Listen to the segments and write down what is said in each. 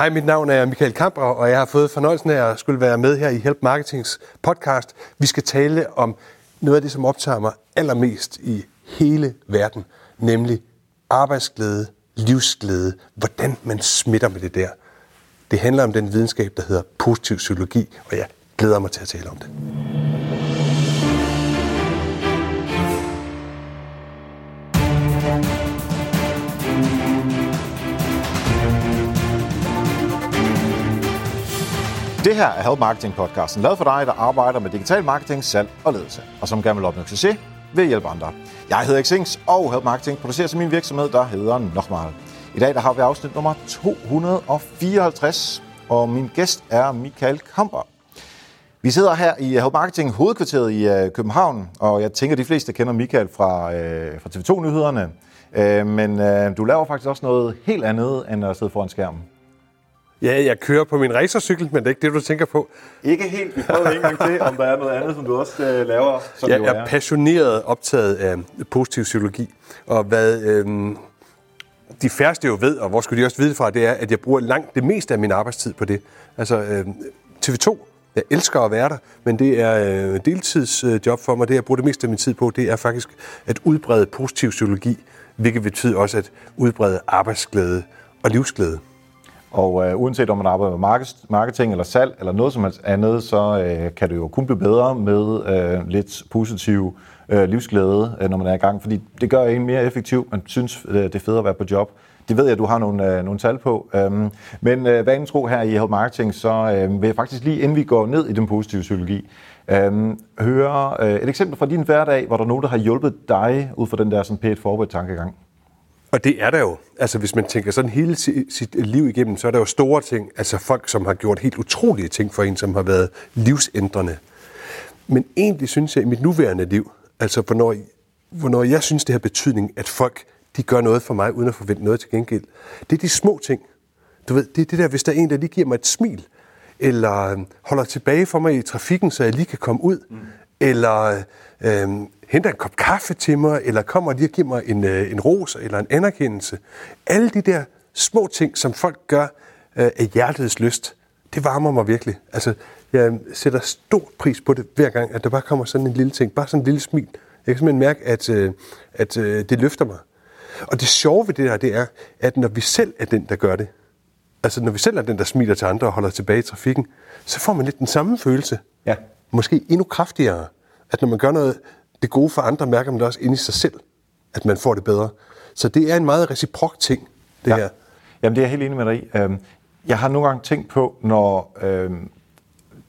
Hej, mit navn er Michael Kamper, og jeg har fået fornøjelsen af at skulle være med her i Help Marketings podcast. Vi skal tale om noget af det, som optager mig allermest i hele verden, nemlig arbejdsglæde, livsglæde, hvordan man smitter med det der. Det handler om den videnskab, der hedder positiv psykologi, og jeg glæder mig til at tale om det. Det her er Help Marketing podcasten, lavet for dig, der arbejder med digital marketing, salg og ledelse, og som gerne vil opnå succes ved at hjælpe andre. Jeg hedder Xings, og Help Marketing producerer til min virksomhed, der hedder Nokmal. I dag der har vi afsnit nummer 254, og min gæst er Michael Kamper. Vi sidder her i øh, Help Marketing hovedkvarteret i øh, København, og jeg tænker, at de fleste kender Michael fra, øh, fra TV2-nyhederne. Øh, men øh, du laver faktisk også noget helt andet, end at sidde foran skærmen. Ja, jeg kører på min racercykel, men det er ikke det, du tænker på. Ikke helt. Vi prøver en gang til, om der er noget andet, som du også øh, laver. Som jeg er, er passioneret optaget af positiv psykologi, og hvad øh, de færreste jo ved, og hvor skulle de også vide fra, det er, at jeg bruger langt det meste af min arbejdstid på det. Altså øh, TV2, jeg elsker at være der, men det er øh, deltidsjob for mig. Det, jeg bruger det meste af min tid på, det er faktisk at udbrede positiv psykologi, hvilket betyder også at udbrede arbejdsglæde og livsglæde. Og øh, uanset om man arbejder med marketing eller salg eller noget som helst andet, så øh, kan det jo kun blive bedre med øh, lidt positiv øh, livsglæde, øh, når man er i gang. Fordi det gør en mere effektiv. Man synes, øh, det er fedt at være på job. Det ved jeg, at du har nogle, øh, nogle tal på. Øhm, men øh, hvad tro her i Help Marketing, så øh, vil jeg faktisk lige, inden vi går ned i den positive psykologi, øh, høre øh, et eksempel fra din hverdag, hvor der er nogen, der har hjulpet dig ud fra den der sådan pæt forberedt tankegang. Og det er der jo. Altså hvis man tænker sådan hele sit liv igennem, så er der jo store ting. Altså folk, som har gjort helt utrolige ting for en, som har været livsændrende. Men egentlig synes jeg i mit nuværende liv, altså hvornår, hvornår jeg synes, det har betydning, at folk de gør noget for mig, uden at forvente noget til gengæld. Det er de små ting. Du ved, det er det der, hvis der er en, der lige giver mig et smil, eller øhm, holder tilbage for mig i trafikken, så jeg lige kan komme ud, mm. eller øh, henter en kop kaffe til mig, eller kommer lige og giver mig en, øh, en ros eller en anerkendelse. Alle de der små ting, som folk gør øh, af hjertets lyst, det varmer mig virkelig. Altså, jeg sætter stor pris på det hver gang, at der bare kommer sådan en lille ting, bare sådan en lille smil. Jeg kan simpelthen mærke, at, øh, at øh, det løfter mig. Og det sjove ved det der, det er, at når vi selv er den, der gør det, altså når vi selv er den, der smiler til andre og holder tilbage i trafikken, så får man lidt den samme følelse. Ja. Måske endnu kraftigere. At når man gør noget det gode for andre, mærker man det også inde i sig selv, at man får det bedre. Så det er en meget reciprok ting, det ja. her. Jamen, det er jeg helt enig med dig i. Øhm, jeg har nogle gange tænkt på, når... Øhm,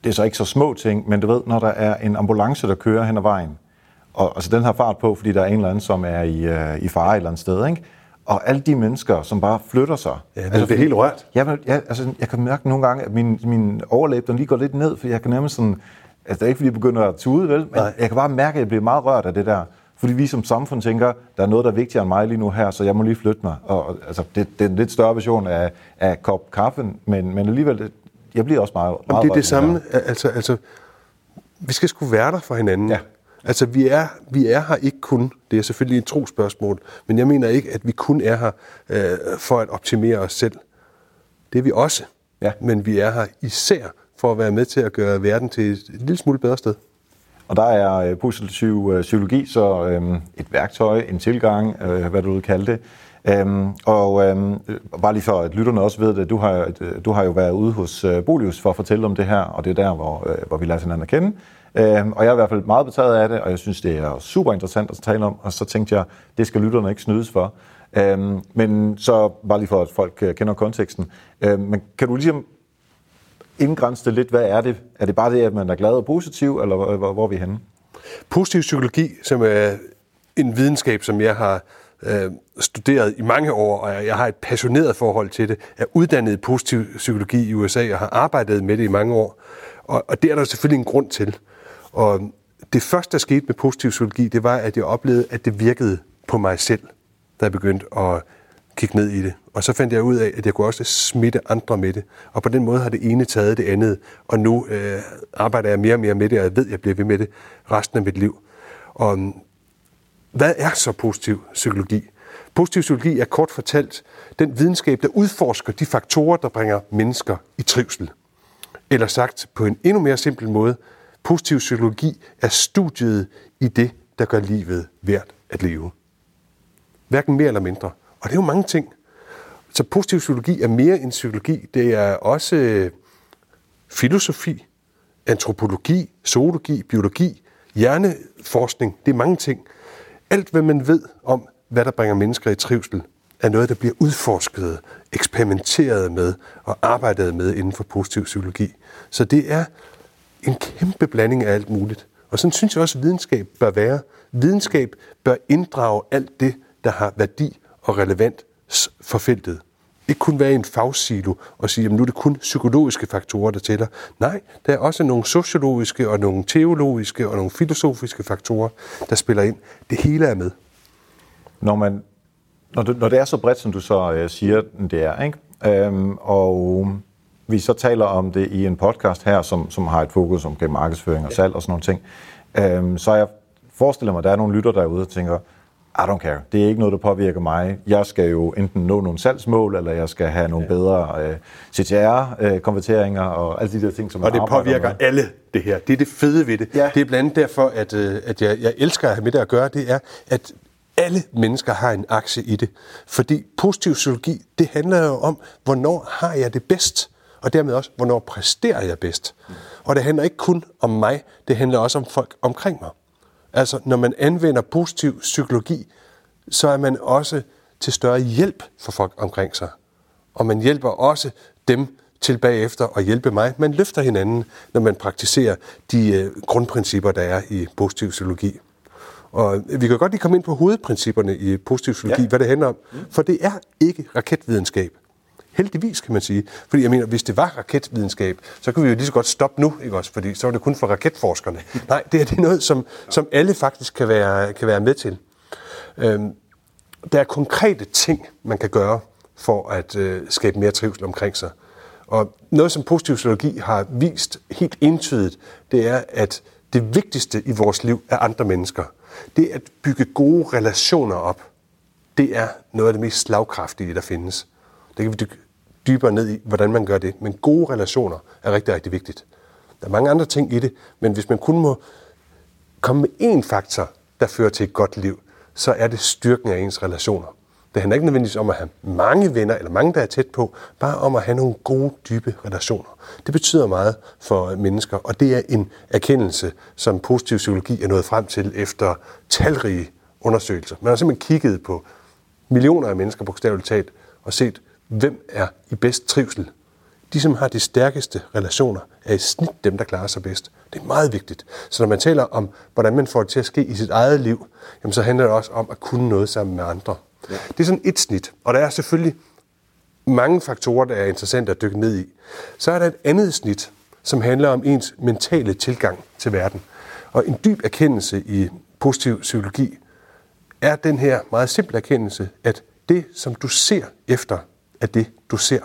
det er så ikke så små ting, men du ved, når der er en ambulance, der kører hen ad vejen, og altså, den har fart på, fordi der er en eller anden, som er i, øh, i fare et eller andet sted, ikke? Og alle de mennesker, som bare flytter sig. Ja, altså, det er helt rørt. Men, ja, altså, jeg kan mærke nogle gange, at min, min overlæb, den lige går lidt ned, for jeg kan nærmest sådan Altså, det er ikke, fordi jeg begynder at tude, vel? Men Nej. jeg kan bare mærke, at jeg bliver meget rørt af det der. Fordi vi som samfund tænker, der er noget, der er vigtigere end mig lige nu her, så jeg må lige flytte mig. Og, altså, det, det er en lidt større version af, af kop kaffe, men, men alligevel, det, jeg bliver også meget, meget Det er det samme. Altså, altså, vi skal sgu være der for hinanden. Ja. Altså, vi er, vi er her ikke kun, det er selvfølgelig et trospørgsmål, men jeg mener ikke, at vi kun er her øh, for at optimere os selv. Det er vi også. Ja. Men vi er her især for at være med til at gøre verden til et lille smule bedre sted. Og der er øh, positiv øh, psykologi så øhm, et værktøj, en tilgang, øh, hvad du vil kalde det. Øhm, og øhm, øh, bare lige for at lytterne også ved det, du har, du har jo været ude hos øh, Bolius for at fortælle om det her, og det er der, hvor, øh, hvor vi lader hinanden at kende. Øhm, og jeg er i hvert fald meget betaget af det, og jeg synes, det er super interessant at tale om, og så tænkte jeg, det skal lytterne ikke snydes for. Øhm, men så bare lige for, at folk kender konteksten. Øhm, men kan du ligesom indgrænse det lidt. Hvad er det? Er det bare det, at man er glad og positiv, eller hvor, hvor er vi henne? Positiv psykologi, som er en videnskab, som jeg har øh, studeret i mange år, og jeg har et passioneret forhold til det, er uddannet i positiv psykologi i USA og har arbejdet med det i mange år. Og, og det er der selvfølgelig en grund til. Og det første, der skete med positiv psykologi, det var, at jeg oplevede, at det virkede på mig selv, da jeg begyndte at kigge ned i det. Og så fandt jeg ud af, at jeg kunne også smitte andre med det. Og på den måde har det ene taget det andet. Og nu øh, arbejder jeg mere og mere med det, og jeg ved, at jeg bliver ved med det resten af mit liv. Og mm, hvad er så positiv psykologi? Positiv psykologi er kort fortalt den videnskab, der udforsker de faktorer, der bringer mennesker i trivsel. Eller sagt på en endnu mere simpel måde, positiv psykologi er studiet i det, der gør livet værd at leve. Hverken mere eller mindre. Og det er jo mange ting. Så positiv psykologi er mere end psykologi. Det er også øh, filosofi, antropologi, zoologi, biologi, hjerneforskning. Det er mange ting. Alt, hvad man ved om, hvad der bringer mennesker i trivsel, er noget, der bliver udforsket, eksperimenteret med og arbejdet med inden for positiv psykologi. Så det er en kæmpe blanding af alt muligt. Og sådan synes jeg også, at videnskab bør være. Videnskab bør inddrage alt det, der har værdi og relevant for feltet. Ikke kun være en fagsilo og sige, at nu er det kun psykologiske faktorer, der tæller. Nej, der er også nogle sociologiske og nogle teologiske og nogle filosofiske faktorer, der spiller ind. Det hele er med. Når, man, når, det, når det er så bredt, som du så øh, siger, det er, ikke? Øhm, og vi så taler om det i en podcast her, som, som har et fokus omkring markedsføring og salg og sådan nogle ting, øhm, så jeg forestiller mig, at der er nogle lytter derude, og tænker, i don't care. Det er ikke noget, der påvirker mig. Jeg skal jo enten nå nogle salgsmål, eller jeg skal have nogle bedre øh, CTR-konverteringer øh, og alle de der ting, som Og det påvirker med. alle det her. Det er det fede ved det. Ja. Det er blandt andet derfor, at, øh, at jeg, jeg elsker at have med det at gøre, det er, at alle mennesker har en aktie i det. Fordi positiv psykologi, det handler jo om, hvornår har jeg det bedst, og dermed også, hvornår præsterer jeg bedst. Og det handler ikke kun om mig, det handler også om folk omkring mig. Altså, når man anvender positiv psykologi, så er man også til større hjælp for folk omkring sig. Og man hjælper også dem til bagefter at hjælpe mig. Man løfter hinanden, når man praktiserer de øh, grundprincipper, der er i positiv psykologi. Og vi kan godt lige komme ind på hovedprincipperne i positiv psykologi, ja. hvad det handler om. For det er ikke raketvidenskab. Heldigvis, kan man sige. Fordi jeg mener, hvis det var raketvidenskab, så kunne vi jo lige så godt stoppe nu, ikke også? Fordi så var det kun for raketforskerne. Nej, det er, det er noget, som, som alle faktisk kan være, kan være med til. Øhm, der er konkrete ting, man kan gøre for at øh, skabe mere trivsel omkring sig. Og noget, som positiv psykologi har vist helt entydigt, det er, at det vigtigste i vores liv er andre mennesker. Det at bygge gode relationer op, det er noget af det mest slagkraftige, der findes. Det kan vi dykke dybere ned i, hvordan man gør det. Men gode relationer er rigtig, rigtig vigtigt. Der er mange andre ting i det, men hvis man kun må komme med én faktor, der fører til et godt liv, så er det styrken af ens relationer. Det handler ikke nødvendigvis om at have mange venner, eller mange, der er tæt på, bare om at have nogle gode, dybe relationer. Det betyder meget for mennesker, og det er en erkendelse, som positiv psykologi er nået frem til efter talrige undersøgelser. Man har simpelthen kigget på millioner af mennesker, bogstaveligt talt, og set, hvem er i bedst trivsel. De, som har de stærkeste relationer, er i snit dem, der klarer sig bedst. Det er meget vigtigt. Så når man taler om, hvordan man får det til at ske i sit eget liv, jamen så handler det også om at kunne noget sammen med andre. Ja. Det er sådan et snit. Og der er selvfølgelig mange faktorer, der er interessante at dykke ned i. Så er der et andet snit, som handler om ens mentale tilgang til verden. Og en dyb erkendelse i positiv psykologi er den her meget simple erkendelse, at det, som du ser efter, af det, du ser.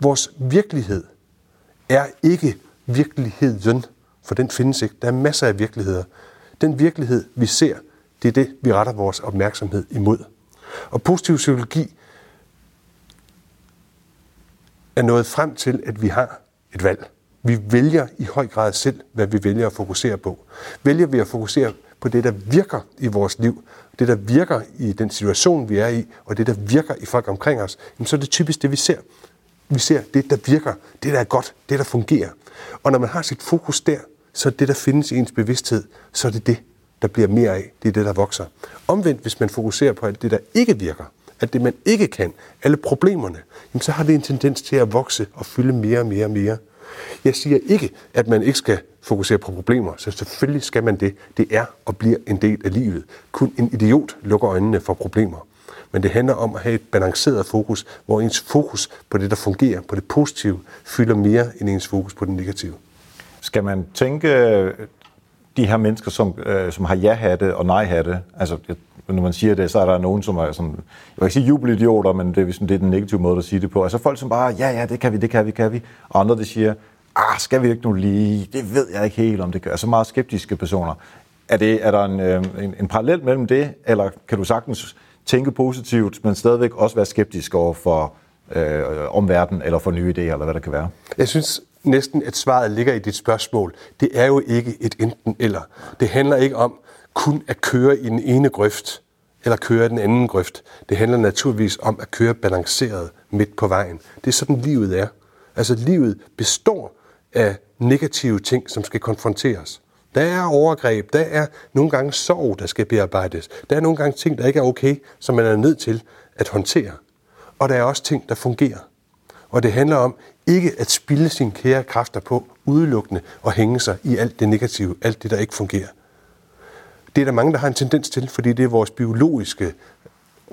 Vores virkelighed er ikke virkeligheden, for den findes ikke. Der er masser af virkeligheder. Den virkelighed, vi ser, det er det, vi retter vores opmærksomhed imod. Og positiv psykologi er nået frem til, at vi har et valg. Vi vælger i høj grad selv, hvad vi vælger at fokusere på. Vælger vi at fokusere på det, der virker i vores liv, det, der virker i den situation, vi er i, og det, der virker i folk omkring os, så er det typisk det, vi ser. Vi ser det, der virker, det, der er godt, det, der fungerer. Og når man har sit fokus der, så er det, der findes i ens bevidsthed, så er det det, der bliver mere af. Det er det, der vokser. Omvendt, hvis man fokuserer på alt det, der ikke virker, alt det, man ikke kan, alle problemerne, jamen, så har det en tendens til at vokse og fylde mere og mere og mere. Jeg siger ikke, at man ikke skal fokusere på problemer, så selvfølgelig skal man det. Det er og bliver en del af livet. Kun en idiot lukker øjnene for problemer. Men det handler om at have et balanceret fokus, hvor ens fokus på det, der fungerer, på det positive, fylder mere end ens fokus på det negative. Skal man tænke øh, de her mennesker, som, øh, som har ja-hatte og nej-hatte, altså når man siger det, så er der nogen, som er sådan, jeg vil ikke sige jubelidioter, men det er, sådan, det er den negative måde at sige det på. Altså folk, som bare, ja, ja, det kan vi, det kan vi, kan vi. Og andre, der siger, ah, skal vi ikke nu lige, det ved jeg ikke helt, om det gør. Altså meget skeptiske personer. Er, det, er der en, øh, en, en parallel mellem det, eller kan du sagtens tænke positivt, men stadigvæk også være skeptisk over for øh, omverdenen eller for nye idéer, eller hvad der kan være? Jeg synes næsten, at svaret ligger i dit spørgsmål. Det er jo ikke et enten eller. Det handler ikke om kun at køre i den ene grøft, eller køre i den anden grøft. Det handler naturligvis om at køre balanceret midt på vejen. Det er sådan, livet er. Altså, livet består af negative ting, som skal konfronteres. Der er overgreb, der er nogle gange sorg, der skal bearbejdes. Der er nogle gange ting, der ikke er okay, som man er nødt til at håndtere. Og der er også ting, der fungerer. Og det handler om ikke at spille sine kære kræfter på udelukkende og hænge sig i alt det negative, alt det, der ikke fungerer. Det er der mange, der har en tendens til, fordi det er vores biologiske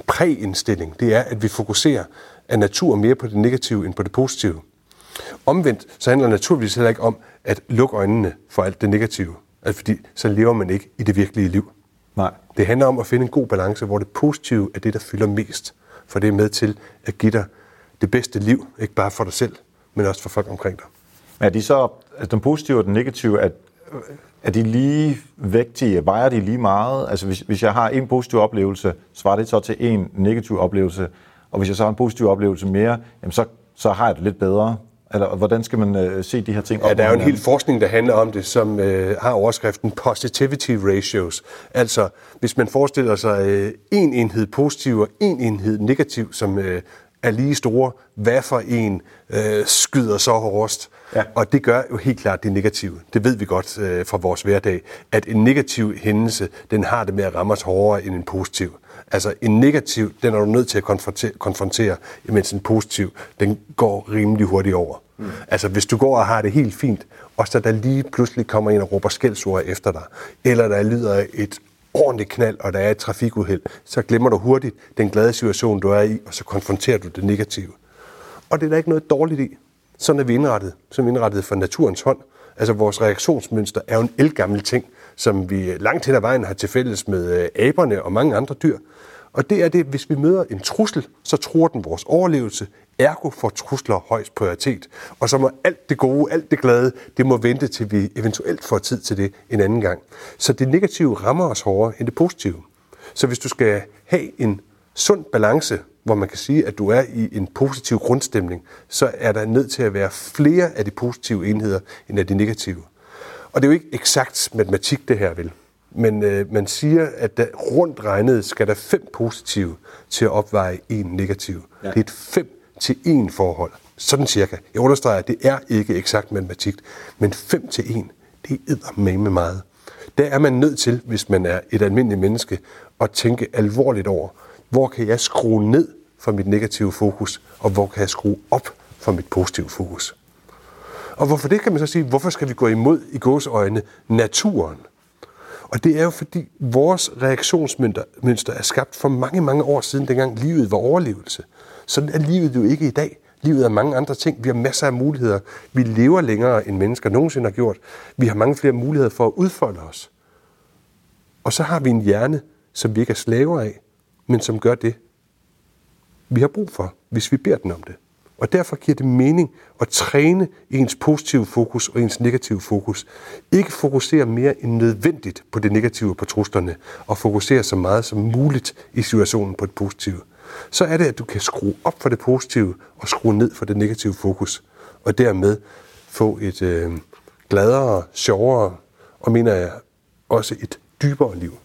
præindstilling. Det er, at vi fokuserer af natur mere på det negative end på det positive. Omvendt så handler det naturligvis heller ikke om at lukke øjnene for alt det negative. Altså fordi så lever man ikke i det virkelige liv. Nej. Det handler om at finde en god balance, hvor det positive er det, der fylder mest. For det er med til at give dig det bedste liv, ikke bare for dig selv, men også for folk omkring dig. Er de så, at den positive og den negative, at er de lige vægtige? Vejer de lige meget? Altså hvis, hvis jeg har en positiv oplevelse, svarer det så til en negativ oplevelse? Og hvis jeg så har en positiv oplevelse mere, jamen så, så har jeg det lidt bedre. Eller hvordan skal man øh, se de her ting? Ja, der er jo en hel forskning, der handler om det, som øh, har overskriften Positivity Ratios. Altså, hvis man forestiller sig øh, en enhed positiv og en enhed negativ, som øh, er lige store, hvad for en øh, skyder så hårdest? Ja. Og det gør jo helt klart det negative. Det ved vi godt øh, fra vores hverdag, at en negativ hændelse, den har det med at ramme os hårdere end en positiv. Altså en negativ, den er du nødt til at konfrontere, konfrontere mens en positiv, den går rimelig hurtigt over. Mm. Altså hvis du går og har det helt fint, og så der lige pludselig kommer en og råber skældsord efter dig, eller der lyder et ordentligt knald, og der er et trafikuheld, så glemmer du hurtigt den glade situation, du er i, og så konfronterer du det negative. Og det er der ikke noget dårligt i. Sådan er vi indrettet, som indrettet for naturens hånd. Altså vores reaktionsmønster er jo en elgammel ting, som vi langt hen ad vejen har til fælles med øh, aberne og mange andre dyr. Og det er det, hvis vi møder en trussel, så tror den vores overlevelse. Ergo får trusler højst prioritet. Og så må alt det gode, alt det glade, det må vente til vi eventuelt får tid til det en anden gang. Så det negative rammer os hårdere end det positive. Så hvis du skal have en sund balance, hvor man kan sige, at du er i en positiv grundstemning, så er der nødt til at være flere af de positive enheder end af de negative. Og det er jo ikke eksakt matematik, det her vil. Men øh, man siger, at der rundt regnet skal der fem positive til at opveje en negativ. Ja. Det er et fem til en forhold. Sådan cirka. Jeg understreger, at det er ikke eksakt matematik, men 5 til 1, det er med meget. Der er man nødt til, hvis man er et almindeligt menneske, at tænke alvorligt over, hvor kan jeg skrue ned for mit negative fokus, og hvor kan jeg skrue op for mit positive fokus. Og hvorfor det kan man så sige, hvorfor skal vi gå imod i gåsøjne naturen? Og det er jo fordi vores reaktionsmønster er skabt for mange, mange år siden, dengang livet var overlevelse. Sådan er livet jo ikke i dag. Livet er mange andre ting. Vi har masser af muligheder. Vi lever længere, end mennesker nogensinde har gjort. Vi har mange flere muligheder for at udfolde os. Og så har vi en hjerne, som vi ikke er slaver af, men som gør det, vi har brug for, hvis vi beder den om det. Og derfor giver det mening at træne ens positive fokus og ens negative fokus. Ikke fokusere mere end nødvendigt på det negative på truslerne, og fokusere så meget som muligt i situationen på det positive så er det, at du kan skrue op for det positive og skrue ned for det negative fokus, og dermed få et øh, gladere, sjovere og mener jeg også et dybere liv.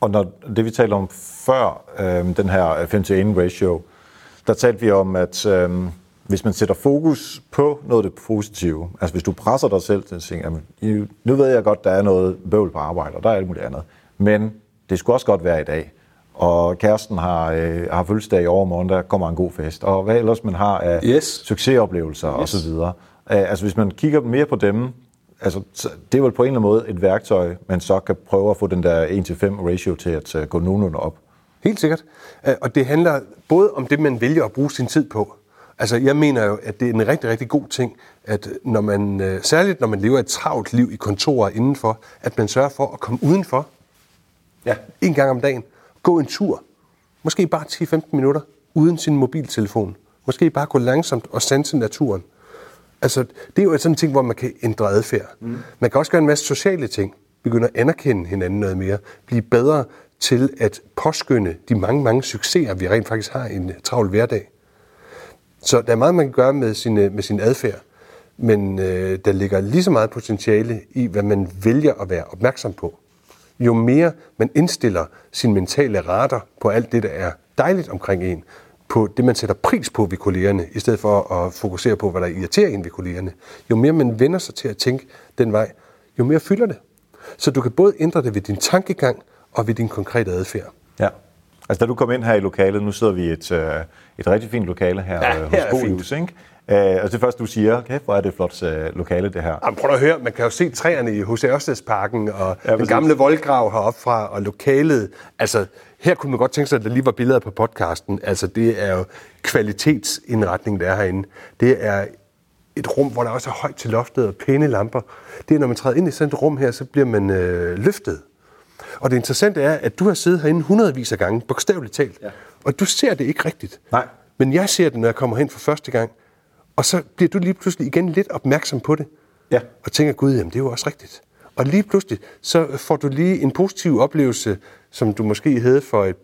Og når det vi talte om før, øh, den her 5-1 ratio, der talte vi om, at øh, hvis man sætter fokus på noget af det positive, altså hvis du presser dig selv til at sige, jamen, nu ved jeg godt, der er noget bøvl på arbejde, og der er alt muligt andet, men det skulle også godt være i dag og kæresten har, øh, har fødselsdag i overmorgen, der kommer en god fest, og hvad ellers man har af yes. succesoplevelser yes. osv. Uh, altså hvis man kigger mere på dem, altså, det er vel på en eller anden måde et værktøj, man så kan prøve at få den der 1-5 ratio til at uh, gå nogenlunde op. Helt sikkert. Uh, og det handler både om det, man vælger at bruge sin tid på. Altså, jeg mener jo, at det er en rigtig, rigtig god ting, at når man, uh, særligt når man lever et travlt liv i kontorer indenfor, at man sørger for at komme udenfor. Ja. En gang om dagen gå en tur. Måske bare 10-15 minutter uden sin mobiltelefon. Måske bare gå langsomt og sanse naturen. Altså, det er jo sådan en ting, hvor man kan ændre adfærd. Mm. Man kan også gøre en masse sociale ting. Begynde at anerkende hinanden noget mere. Blive bedre til at påskynde de mange, mange succeser, vi rent faktisk har i en travl hverdag. Så der er meget, man kan gøre med sin, øh, med sin adfærd, men øh, der ligger lige så meget potentiale i, hvad man vælger at være opmærksom på. Jo mere man indstiller sin mentale radar på alt det, der er dejligt omkring en, på det, man sætter pris på ved kollegerne, i stedet for at fokusere på, hvad der irriterer en ved kollegerne. Jo mere man vender sig til at tænke den vej, jo mere fylder det. Så du kan både ændre det ved din tankegang og ved din konkrete adfærd. Ja. Altså da du kom ind her i lokalet, nu sidder vi i et, øh, et rigtig fint lokale her, ja, øh, her hos Bolius, ikke? Uh, altså det første, du siger, kæft, hvor er det flot uh, lokale, det her. Jamen, prøv at høre, man kan jo se træerne i H.C. Ørstedsparken, og ja, den gamle voldgrav heroppe fra, og lokalet. Altså, her kunne man godt tænke sig, at der lige var billeder på podcasten. Altså, det er jo kvalitetsindretning, der er herinde. Det er et rum, hvor der også er højt til loftet og pæne lamper. Det er, når man træder ind i sådan et rum her, så bliver man øh, løftet. Og det interessante er, at du har siddet herinde hundredvis af gange, bogstaveligt talt, ja. og du ser det ikke rigtigt. Nej. Men jeg ser det, når jeg kommer hen for første gang, og så bliver du lige pludselig igen lidt opmærksom på det. Ja. Og tænker, gud, jamen det er jo også rigtigt. Og lige pludselig, så får du lige en positiv oplevelse, som du måske havde for et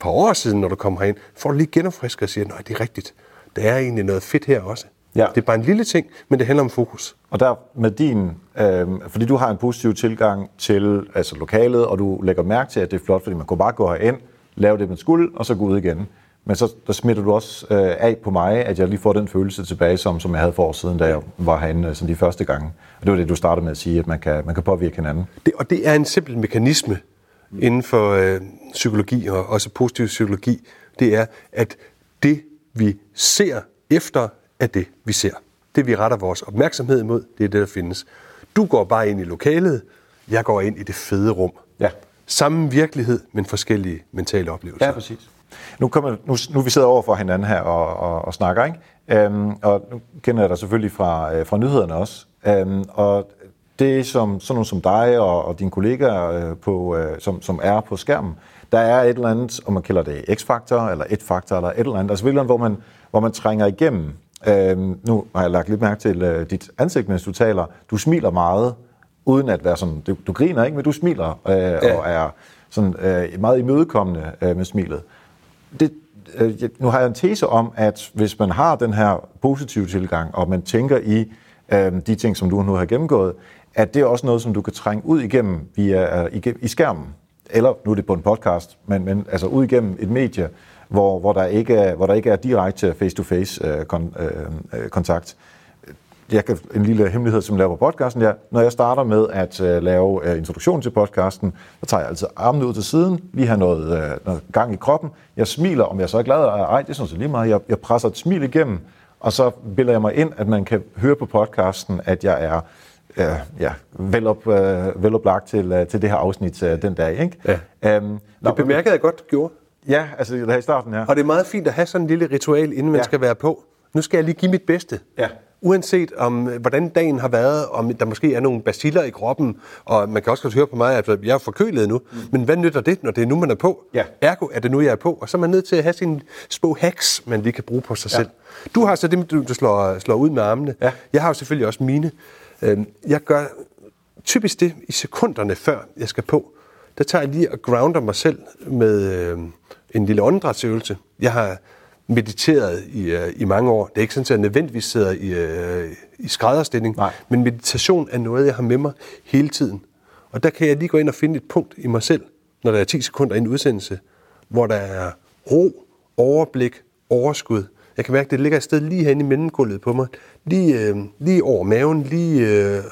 par år siden, når du kommer herind, får du lige genopfrisket og siger, nej, det er rigtigt. Der er egentlig noget fedt her også. Ja. Det er bare en lille ting, men det handler om fokus. Og der med din, øh, fordi du har en positiv tilgang til altså lokalet, og du lægger mærke til, at det er flot, fordi man kunne bare gå herind, lave det, man skulle, og så gå ud igen. Men så der smitter du også øh, af på mig, at jeg lige får den følelse tilbage, som, som jeg havde for år siden, da jeg var herinde sådan de første gange. Og det var det, du startede med at sige, at man kan, man kan påvirke hinanden. Det, og det er en simpel mekanisme mm. inden for øh, psykologi, og også positiv psykologi. Det er, at det, vi ser efter, er det, vi ser. Det, vi retter vores opmærksomhed imod, det er det, der findes. Du går bare ind i lokalet, jeg går ind i det fede rum. Ja. Samme virkelighed, men forskellige mentale oplevelser. Ja, præcis. Nu, kommer, nu, nu vi sidder over for hinanden her og, og, og snakker, ikke? Øhm, og nu kender jeg dig selvfølgelig fra, øh, fra nyhederne også. Øhm, og det som sådan nogle som dig og, og dine kollegaer, øh, på, øh, som, som er på skærmen, der er et eller andet, om man kalder det X-faktor, eller et faktor, eller et eller andet, altså et eller andet, hvor man, hvor man trænger igennem. Øhm, nu har jeg lagt lidt mærke til øh, dit ansigt, mens du taler. Du smiler meget, uden at være sådan, du, du griner ikke, men du smiler, øh, ja. og er sådan øh, meget imødekommende øh, med smilet det, øh, nu har jeg en tese om, at hvis man har den her positive tilgang, og man tænker i øh, de ting, som du nu har gennemgået, at det er også noget, som du kan trænge ud igennem via, uh, igennem, i skærmen. Eller nu er det på en podcast, men, men altså ud igennem et medie, hvor, hvor, der, ikke er, hvor der ikke er direkte face-to-face uh, kon, uh, kontakt jeg kan, en lille hemmelighed, som jeg laver på podcasten, ja, når jeg starter med at uh, lave uh, introduktion til podcasten, så tager jeg altid armene ud til siden, lige har noget, uh, noget gang i kroppen. Jeg smiler, om jeg så er glad eller ej, det synes jeg lige meget. Jeg, jeg presser et smil igennem, og så bilder jeg mig ind, at man kan høre på podcasten, at jeg er uh, ja, velop, uh, veloplagt til, uh, til det her afsnit uh, den dag. Ikke? Ja. Um, det bemærkede jeg godt, gjorde. Ja, altså det her i starten, ja. Og det er meget fint at have sådan en lille ritual, inden man ja. skal være på. Nu skal jeg lige give mit bedste. Ja uanset om, hvordan dagen har været, om der måske er nogle baciller i kroppen, og man kan også godt høre på mig, at jeg er forkølet nu, mm. men hvad nytter det, når det er nu, man er på? Ja. Ergo er det nu, jeg er på, og så er man nødt til at have sine små hacks, man lige kan bruge på sig ja. selv. Du har så det, du slår, slår ud med armene. Ja. Jeg har jo selvfølgelig også mine. Øhm, jeg gør typisk det i sekunderne før jeg skal på. Der tager jeg lige og grounder mig selv med øhm, en lille åndedrætsøvelse. Jeg har mediteret i, uh, i mange år. Det er ikke sådan, at jeg nødvendigvis sidder i, uh, i skrædderstilling, Nej. men meditation er noget, jeg har med mig hele tiden. Og der kan jeg lige gå ind og finde et punkt i mig selv, når der er 10 sekunder i en udsendelse, hvor der er ro, overblik, overskud. Jeg kan mærke, at det ligger et sted lige herinde i mellemgulvet på mig. Lige, øh, lige over maven, lige øh,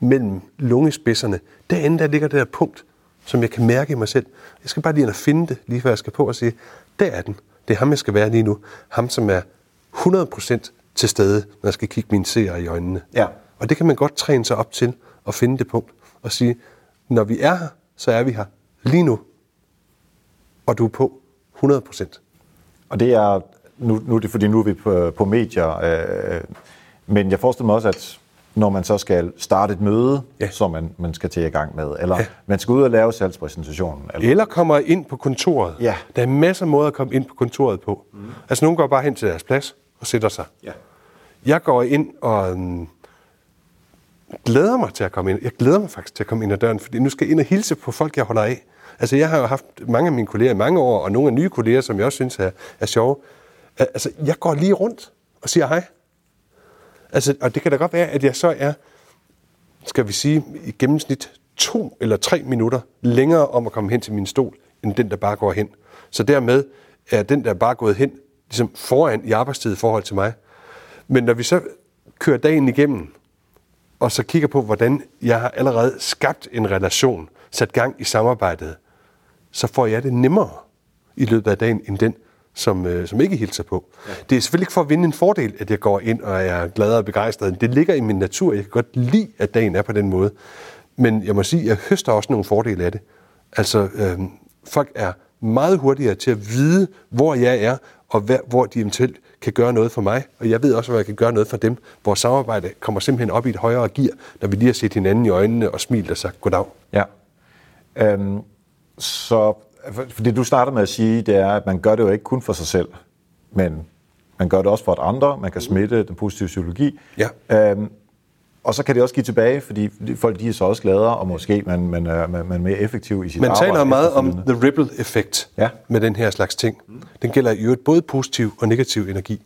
mellem lungespidserne. Derinde der ligger det der punkt, som jeg kan mærke i mig selv. Jeg skal bare lige ind og finde det, lige før jeg skal på og sige, der er den. Det er ham, jeg skal være lige nu. Ham, som er 100% til stede, når jeg skal kigge mine seere i øjnene. Ja. Og det kan man godt træne sig op til at finde det punkt og sige, når vi er her, så er vi her lige nu. Og du er på 100%. Og det er, nu, nu er det fordi, nu er vi på, på medier, øh, men jeg forestiller mig også, at når man så skal starte et møde, ja. som man, man skal til i gang med, eller ja. man skal ud og lave salgspræsentationen. Eller, eller kommer ind på kontoret. Ja. Der er masser af måder at komme ind på kontoret på. Mm. Altså, nogen går bare hen til deres plads og sætter sig. Ja. Jeg går ind og um, glæder mig til at komme ind. Jeg glæder mig faktisk til at komme ind ad døren, fordi nu skal jeg ind og hilse på folk, jeg holder af. Altså, jeg har jo haft mange af mine kolleger i mange år, og nogle af nye kolleger, som jeg også synes er, er sjove. Altså, jeg går lige rundt og siger hej. Altså, og det kan da godt være, at jeg så er, skal vi sige, i gennemsnit to eller tre minutter længere om at komme hen til min stol, end den, der bare går hen. Så dermed er den, der bare gået hen, ligesom foran i arbejdstid i forhold til mig. Men når vi så kører dagen igennem, og så kigger på, hvordan jeg har allerede skabt en relation, sat gang i samarbejdet, så får jeg det nemmere i løbet af dagen, end den, som, øh, som ikke hilser på. Ja. Det er selvfølgelig ikke for at vinde en fordel, at jeg går ind og er glad og begejstret. Det ligger i min natur. Jeg kan godt lide, at dagen er på den måde. Men jeg må sige, at jeg høster også nogle fordele af det. Altså, øh, folk er meget hurtigere til at vide, hvor jeg er, og hvad, hvor de eventuelt kan gøre noget for mig. Og jeg ved også, hvor jeg kan gøre noget for dem. Vores samarbejde kommer simpelthen op i et højere gear, når vi lige har set hinanden i øjnene og smilt og sagt goddag. Ja. Øhm, så for det du starter med at sige, det er, at man gør det jo ikke kun for sig selv, men man gør det også for at andre, man kan smitte den positive psykologi. Ja. Øhm, og så kan det også give tilbage, fordi folk de er så også gladere, og måske man, man, er, man er mere effektiv i sit man arbejde. Man taler meget om the ripple effect ja. med den her slags ting. Den gælder i øvrigt både positiv og negativ energi.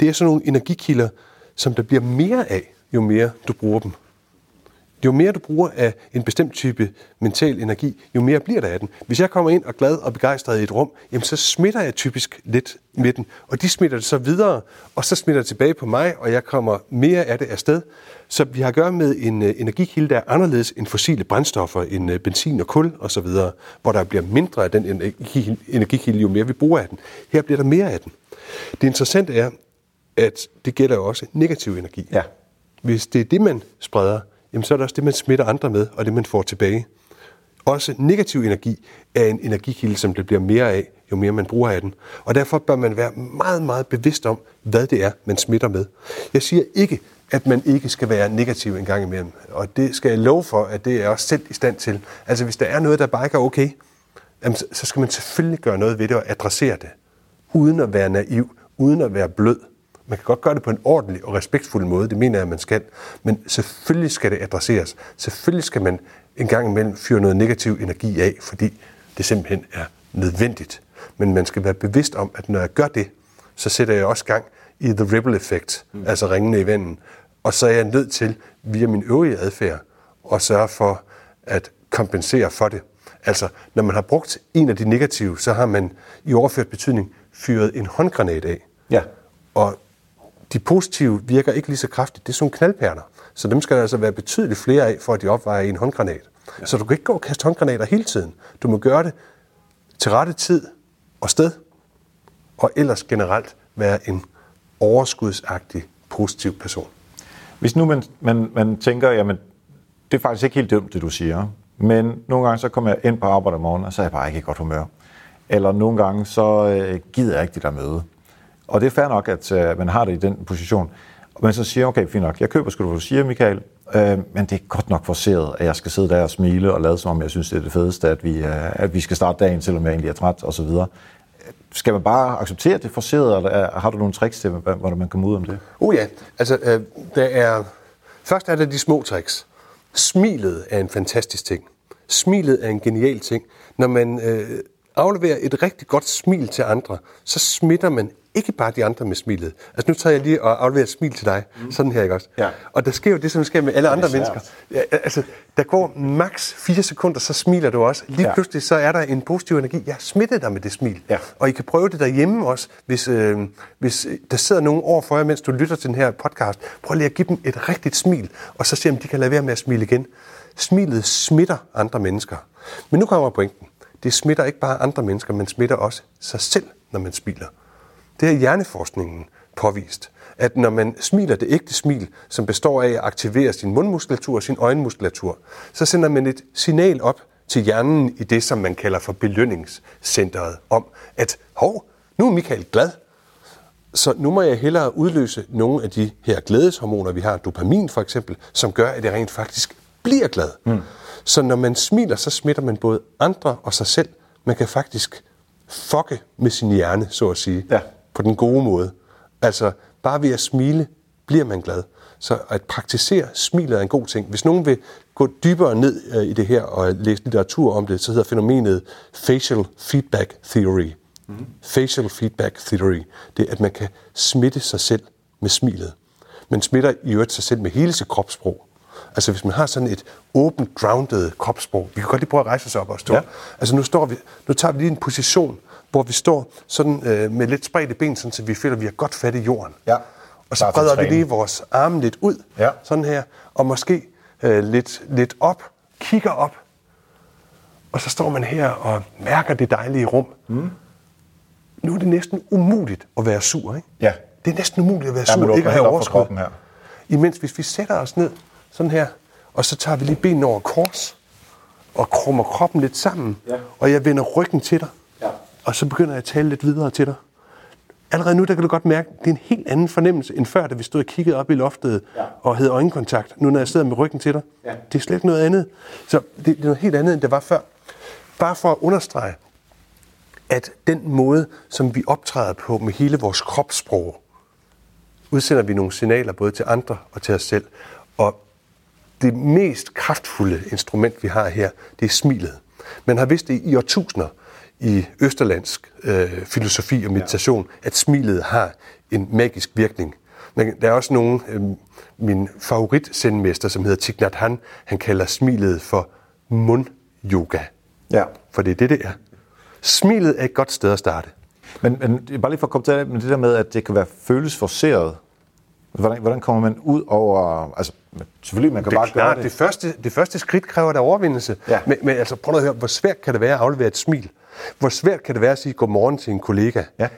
Det er sådan nogle energikilder, som der bliver mere af, jo mere du bruger dem. Jo mere du bruger af en bestemt type mental energi, jo mere bliver der af den. Hvis jeg kommer ind og glad og begejstret i et rum, jamen så smitter jeg typisk lidt med den, og de smitter det så videre, og så smitter det tilbage på mig, og jeg kommer mere af det afsted. Så vi har at gøre med en uh, energikilde, der er anderledes end fossile brændstoffer, end uh, benzin og kul osv., hvor der bliver mindre af den energi, energikilde, jo mere vi bruger af den. Her bliver der mere af den. Det interessante er, at det gælder jo også negativ energi. Ja. Hvis det er det, man spreder, jamen så er det også det, man smitter andre med, og det, man får tilbage. Også negativ energi er en energikilde, som det bliver mere af, jo mere man bruger af den. Og derfor bør man være meget, meget bevidst om, hvad det er, man smitter med. Jeg siger ikke, at man ikke skal være negativ en gang imellem. Og det skal jeg love for, at det er også selv i stand til. Altså hvis der er noget, der bare ikke er okay, så skal man selvfølgelig gøre noget ved det og adressere det. Uden at være naiv, uden at være blød. Man kan godt gøre det på en ordentlig og respektfuld måde, det mener jeg, at man skal. Men selvfølgelig skal det adresseres. Selvfølgelig skal man en gang imellem fyre noget negativ energi af, fordi det simpelthen er nødvendigt. Men man skal være bevidst om, at når jeg gør det, så sætter jeg også gang i the ripple effect, mm. altså ringene i vandet. Og så er jeg nødt til, via min øvrige adfærd, at sørge for at kompensere for det. Altså, når man har brugt en af de negative, så har man i overført betydning fyret en håndgranat af. Ja. Og de positive virker ikke lige så kraftigt. Det er sådan knaldperler. Så dem skal der altså være betydeligt flere af, for at de opvejer en håndgranat. Ja. Så du kan ikke gå og kaste håndgranater hele tiden. Du må gøre det til rette tid og sted, og ellers generelt være en overskudsagtig, positiv person. Hvis nu man, man, man tænker, jamen, det er faktisk ikke helt dumt, det du siger, men nogle gange så kommer jeg ind på arbejde om morgenen, og så er jeg bare ikke i godt humør. Eller nogle gange så øh, gider jeg ikke det der møde. Og det er fair nok, at øh, man har det i den position. Men så siger okay, fint nok, jeg køber, skal du få sige, Michael, øh, men det er godt nok forceret, at jeg skal sidde der og smile og lade som om, jeg synes, det er det fedeste, at vi, øh, at vi skal starte dagen, selvom jeg egentlig er træt osv. Skal man bare acceptere det forceret, eller øh, har du nogle tricks til, hvordan man kommer ud om det? Oh ja, altså øh, der er... Først er der de små tricks. Smilet er en fantastisk ting. Smilet er en genial ting. Når man øh, afleverer et rigtig godt smil til andre, så smitter man ikke bare de andre med smilet. Altså nu tager jeg lige og afleverer et smil til dig, mm. sådan her, ikke også? Ja. Og der sker jo det, som sker med alle andre mennesker. Ja, altså, der går maks fire sekunder, så smiler du også. Lige ja. pludselig så er der en positiv energi. Jeg smitter dig med det smil. Ja. Og I kan prøve det derhjemme også, hvis, øh, hvis der sidder nogen over for jer, mens du lytter til den her podcast. Prøv lige at give dem et rigtigt smil, og så se, om de kan lade være med at smile igen. Smilet smitter andre mennesker. Men nu kommer pointen. Det smitter ikke bare andre mennesker, men smitter også sig selv, når man smiler. Det er hjerneforskningen påvist, at når man smiler det ægte smil, som består af at aktivere sin mundmuskulatur og sin øjenmuskulatur, så sender man et signal op til hjernen i det, som man kalder for belønningscenteret, om at, hov, nu er Michael glad, så nu må jeg hellere udløse nogle af de her glædeshormoner, vi har, dopamin for eksempel, som gør, at jeg rent faktisk bliver glad. Mm. Så når man smiler, så smitter man både andre og sig selv. Man kan faktisk fucke med sin hjerne, så at sige. Ja på den gode måde. Altså, bare ved at smile bliver man glad. Så at praktisere smilet er en god ting. Hvis nogen vil gå dybere ned øh, i det her og læse litteratur om det, så hedder fænomenet facial feedback theory. Mm. Facial feedback theory. Det er, at man kan smitte sig selv med smilet. Man smitter i øvrigt sig selv med hele sit kropssprog. Altså hvis man har sådan et åbent, grounded kropssprog. Vi kan godt lige prøve at rejse os op og stå. Ja. Altså nu, står vi, nu tager vi lige en position, hvor vi står sådan øh, med lidt spredte ben, sådan, så vi føler, at vi har godt fat i jorden. Ja. Og så breder vi lige vores arme lidt ud, Ja. sådan her, og måske øh, lidt, lidt op, kigger op, og så står man her og mærker det dejlige rum. Mm. Nu er det næsten umuligt at være sur, ikke? Ja. Det er næsten umuligt at være Ja, sur, ikke åbner at have overskud. her. Imens hvis vi sætter os ned sådan her, og så tager vi lige benene over kors, og krummer kroppen lidt sammen, Ja. og jeg vender ryggen til dig, Ja. Og så begynder jeg at tale lidt videre til dig. Allerede nu, der kan du godt mærke, det er en helt anden fornemmelse, end før, da vi stod og kiggede op i loftet Ja. og havde øjenkontakt. Nu, når jeg sidder med ryggen til dig, Ja. det er slet ikke noget andet. Så det, det er noget helt andet, end det var før. Bare for at understrege, at den måde, som vi optræder på med hele vores kropssprog, udsender vi nogle signaler både til andre og til os selv. Og det mest kraftfulde instrument, vi har her, det er smilet. Man har vidst det i årtusinder i østerlandsk øh, filosofi og meditation, ja. at smilet har en magisk virkning. Men der er også nogen, øh, min favoritsendmester, som hedder Thich Nhat Hanh, han kalder smilet for mund-yoga. Ja. For det er det, det er. Smilet er et godt sted at starte. Men, men bare lige for at komme til men det der med, at det kan være føles forceret. Hvordan, hvordan kommer man ud over... Altså, selvfølgelig, man kan Det bare klart, gøre det. det. Første, det første skridt kræver der overvindelse. Ja. Men, men altså, prøv at høre, hvor svært kan det være at aflevere et smil? Hvor svært kan det være at sige godmorgen til en kollega? Ja.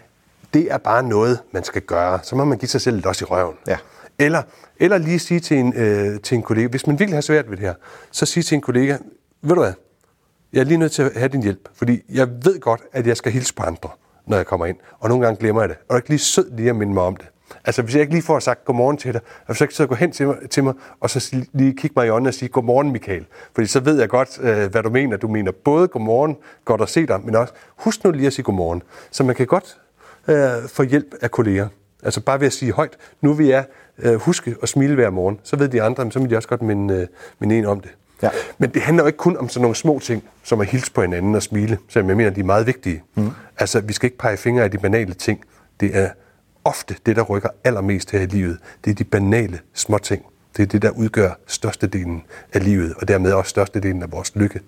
Det er bare noget, man skal gøre. Så må man give sig selv lidt også i røven. Ja. Eller, eller lige sige til en, øh, til en kollega, hvis man virkelig har svært ved det her, så sige til en kollega, ved du hvad, jeg er lige nødt til at have din hjælp, fordi jeg ved godt, at jeg skal hilse på andre, når jeg kommer ind. Og nogle gange glemmer jeg det. Og er ikke lige sød lige at minde mig om det? Altså, hvis jeg ikke lige får sagt godmorgen til dig, og så ikke så gå hen til mig, til mig og så lige kigge mig i øjnene og sige godmorgen, Michael. Fordi så ved jeg godt, øh, hvad du mener. Du mener både godmorgen, godt at se dig, men også husk nu lige at sige godmorgen. Så man kan godt øh, få hjælp af kolleger. Altså bare ved at sige højt, nu vil jeg øh, huske at smile hver morgen. Så ved de andre, men så vil de også godt minde, øh, minde en om det. Ja. Men det handler jo ikke kun om sådan nogle små ting, som at hilse på hinanden og smile, selvom jeg mener, de er meget vigtige. Mm. Altså, vi skal ikke pege fingre af de banale ting. Det er ofte det, der rykker allermest her i livet. Det er de banale små ting. Det er det, der udgør størstedelen af livet, og dermed også størstedelen af vores lykke.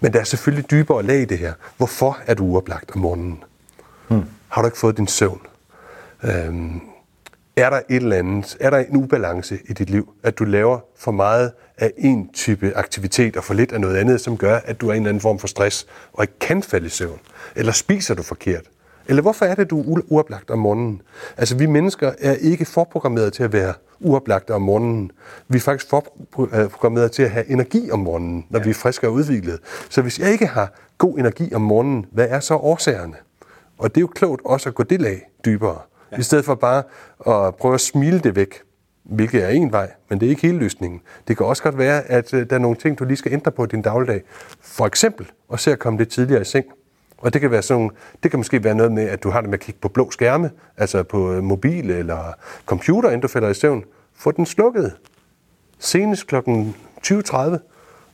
Men der er selvfølgelig dybere lag i det her. Hvorfor er du uoplagt om morgenen? Mm. Har du ikke fået din søvn? Øhm, er der et eller andet, er der en ubalance i dit liv, at du laver for meget af en type aktivitet og for lidt af noget andet, som gør, at du er i en eller anden form for stress og ikke kan falde i søvn? Eller spiser du forkert? Eller hvorfor er det, du er uoplagt om morgenen? Altså, vi mennesker er ikke forprogrammeret til at være uoplagte om morgenen. Vi er faktisk forprogrammeret til at have energi om morgenen, når ja. vi er friske og udviklet. Så hvis jeg ikke har god energi om morgenen, hvad er så årsagerne? Og det er jo klogt også at gå det lag dybere, ja. i stedet for bare at prøve at smile det væk, hvilket er en vej, men det er ikke hele løsningen. Det kan også godt være, at øh, der er nogle ting, du lige skal ændre på i din dagligdag. For eksempel at se at komme lidt tidligere i seng. Og det kan, være sådan, det kan måske være noget med, at du har det med at kigge på blå skærme, altså på øh, mobil eller computer, inden du falder i søvn. Få den slukket senest kl. 20.30.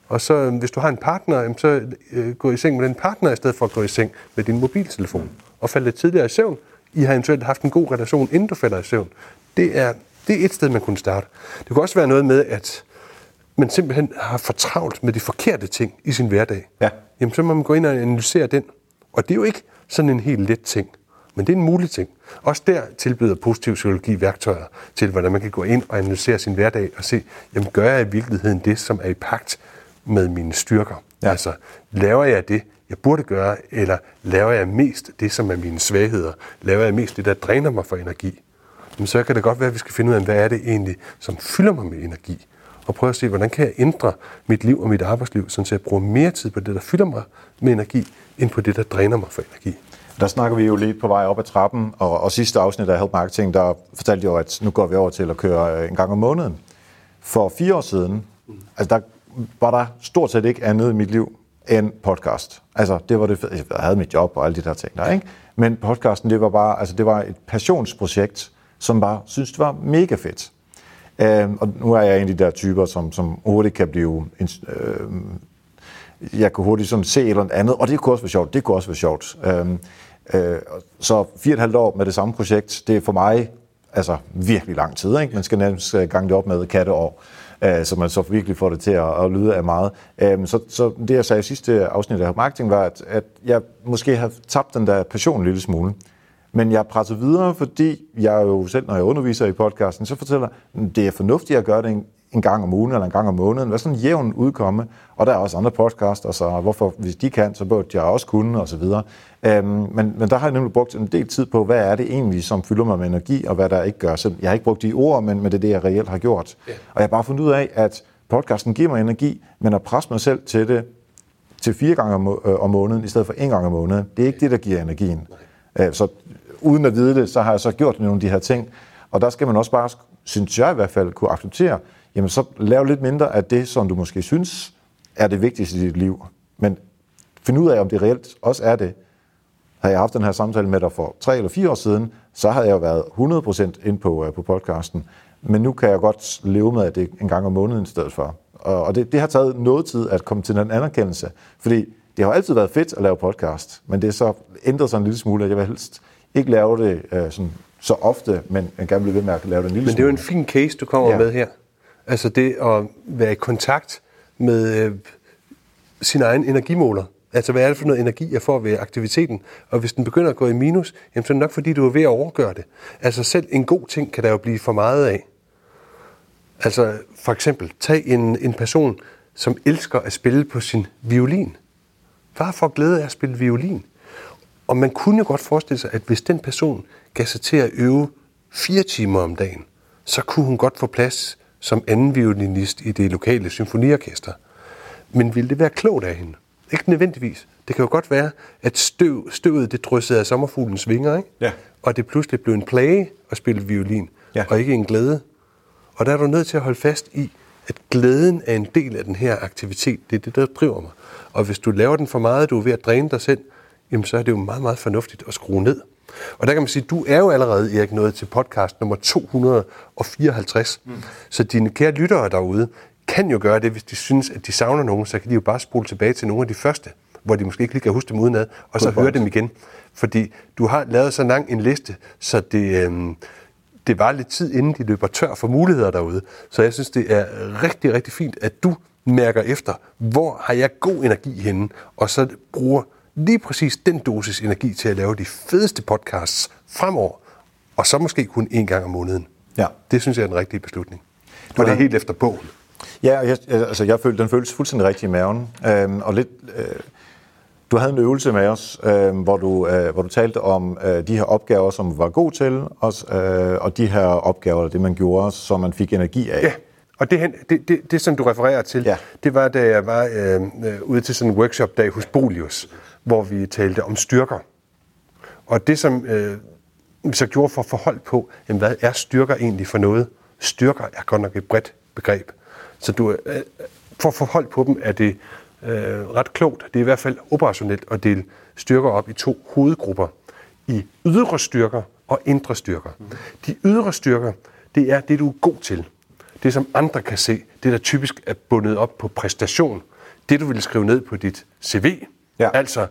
Og så, øh, hvis du har en partner, så øh, gå i seng med den partner, i stedet for at gå i seng med din mobiltelefon. Og falde lidt tidligere i søvn. I har eventuelt haft en god relation, inden du falder i søvn. Det er, det er et sted, man kunne starte. Det kunne også være noget med, at man simpelthen har for travlt med de forkerte ting i sin hverdag. Ja. Jamen, så må man gå ind og analysere den. Og det er jo ikke sådan en helt let ting, men det er en mulig ting. Også der tilbyder positiv psykologi værktøjer til, hvordan man kan gå ind og analysere sin hverdag og se, jamen gør jeg i virkeligheden det, som er i pagt med mine styrker? Ja. Altså, laver jeg det, jeg burde gøre, eller laver jeg mest det, som er mine svagheder? Laver jeg mest det, der dræner mig for energi? Jamen, så kan det godt være, at vi skal finde ud af, hvad er det egentlig, som fylder mig med energi? Og prøve at se, hvordan kan jeg ændre mit liv og mit arbejdsliv, sådan så jeg bruger mere tid på det, der fylder mig med energi, end på det, der dræner mig for energi. Der snakker vi jo lige på vej op ad trappen, og, og sidste afsnit af Help Marketing, der fortalte jo, at nu går vi over til at køre øh, en gang om måneden. For fire år siden, altså der var der stort set ikke andet i mit liv end podcast. Altså, det var det fede. Jeg havde mit job og alle de der ting der, ikke? Men podcasten, det var bare, altså det var et passionsprojekt, som bare synes det var mega fedt. Øh, og nu er jeg en af de der typer, som, som hurtigt kan blive... Øh, jeg kunne hurtigt sådan se et eller andet, og det kunne også være sjovt. Det kunne også være sjovt. Øhm, øh, øh, så fire og et halvt år med det samme projekt, det er for mig altså virkelig lang tid. Ikke? Man skal nærmest øh, gange det op med katteår, øh, så man så virkelig får det til at, at lyde af meget. Øh, så, så det, jeg sagde i sidste afsnit af marketing, var, at, at jeg måske har tabt den der passion en lille smule. Men jeg presser videre, fordi jeg jo selv, når jeg underviser i podcasten, så fortæller, at det er fornuftigt at gøre det en, en gang om ugen eller en gang om måneden. Hvad sådan en jævn udkomme. Og der er også andre podcasts, så hvorfor, hvis de kan, så burde jeg også kunne, og så videre. Øhm, men, men der har jeg nemlig brugt en del tid på, hvad er det egentlig, som fylder mig med energi, og hvad der ikke gør. Så jeg har ikke brugt de ord, men, men det er det, jeg reelt har gjort. Ja. Og jeg har bare fundet ud af, at podcasten giver mig energi, men at presse mig selv til det til fire gange om, øh, om måneden, i stedet for en gang om måneden, det er ikke det, der giver energien. Øh, så uden at vide det, så har jeg så gjort nogle af de her ting. Og der skal man også bare, synes jeg i hvert fald, kunne acceptere, jamen så lav lidt mindre af det, som du måske synes er det vigtigste i dit liv. Men find ud af, om det reelt også er det. Havde jeg haft den her samtale med dig for tre eller fire år siden, så havde jeg jo været 100% ind på, uh, på podcasten. Men nu kan jeg godt leve med, at det en gang om måneden i stedet for. Og, og det, det har taget noget tid at komme til den anerkendelse. Fordi det har altid været fedt at lave podcast, men det er så ændret sig en lille smule, at jeg vil helst ikke lave det uh, sådan, så ofte, men jeg gerne vil ved med at lave det en lille Men det er jo en fin case, du kommer ja. med her. Altså det at være i kontakt med øh, sin egen energimåler. Altså, hvad er det for noget energi, jeg får ved aktiviteten? Og hvis den begynder at gå i minus, jamen, så er det nok, fordi du er ved at overgøre det. Altså, selv en god ting kan der jo blive for meget af. Altså, for eksempel, tag en, en person, som elsker at spille på sin violin. Hvad for glæde af at spille violin? Og man kunne jo godt forestille sig, at hvis den person gav sig til at øve fire timer om dagen, så kunne hun godt få plads som anden violinist i det lokale symfoniorkester. Men ville det være klogt af hende? Ikke nødvendigvis. Det kan jo godt være, at støv, støvet det dryssede af sommerfuglens vinger, ikke? Ja. og det pludselig blev en plage at spille violin, ja. og ikke en glæde. Og der er du nødt til at holde fast i, at glæden er en del af den her aktivitet. Det er det, der driver mig. Og hvis du laver den for meget, du er ved at dræne dig selv, jamen så er det jo meget, meget fornuftigt at skrue ned. Og der kan man sige, du er jo allerede, Erik, nået til podcast nummer 254. Mm. Så dine kære lyttere derude kan jo gøre det, hvis de synes, at de savner nogen, så kan de jo bare spole tilbage til nogle af de første, hvor de måske ikke lige kan huske dem udenad, og så høre dem igen. Fordi du har lavet så lang en liste, så det, øhm, det var lidt tid, inden de løber tør for muligheder derude. Så jeg synes, det er rigtig, rigtig fint, at du mærker efter, hvor har jeg god energi henne, og så bruger lige præcis den dosis energi til at lave de fedeste podcasts fremover, og så måske kun en gang om måneden. Ja. Det synes jeg er den rigtige beslutning. Du og det er helt efter bogen. Ja, jeg, altså jeg følte, den føltes fuldstændig rigtig i maven. Øhm, og lidt, øh, du havde en øvelse med os, øh, hvor, du, øh, hvor du talte om øh, de her opgaver, som var god til, og, øh, og de her opgaver, det man gjorde, som man fik energi af. Ja. Og det, det, det, det, som du refererer til, ja. det var, da jeg var øh, ude til sådan en workshop-dag hos Bolius, hvor vi talte om styrker. Og det, som øh, vi så gjorde for at forholde på, jamen, hvad er styrker egentlig for noget? Styrker er godt nok et bredt begreb. Så du, øh, for at forholde på dem er det øh, ret klogt. Det er i hvert fald operationelt at dele styrker op i to hovedgrupper. I ydre styrker og indre styrker. De ydre styrker, det er det, du er god til. Det, som andre kan se. Det, der typisk er bundet op på præstation. Det, du vil skrive ned på dit CV. Ja. Altså,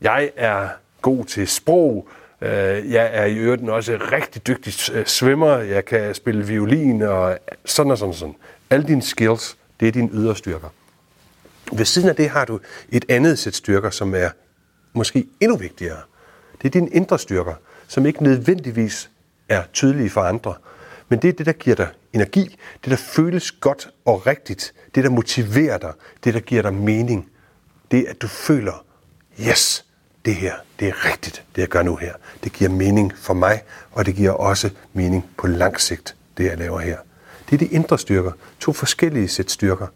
jeg er god til sprog, øh, jeg er i øvrigt også rigtig dygtig øh, svømmer, jeg kan spille violin og sådan og sådan og sådan. Alle dine skills, det er dine yderstyrker. Ved siden af det har du et andet sæt styrker, som er måske endnu vigtigere. Det er dine indre styrker, som ikke nødvendigvis er tydelige for andre. Men det er det, der giver dig energi, det der føles godt og rigtigt, det der motiverer dig, det der giver dig mening. Det at du føler, yes, det her, det er rigtigt, det jeg gør nu her. Det giver mening for mig, og det giver også mening på lang sigt, det jeg laver her. Det er de indre styrker, to forskellige sæt styrker.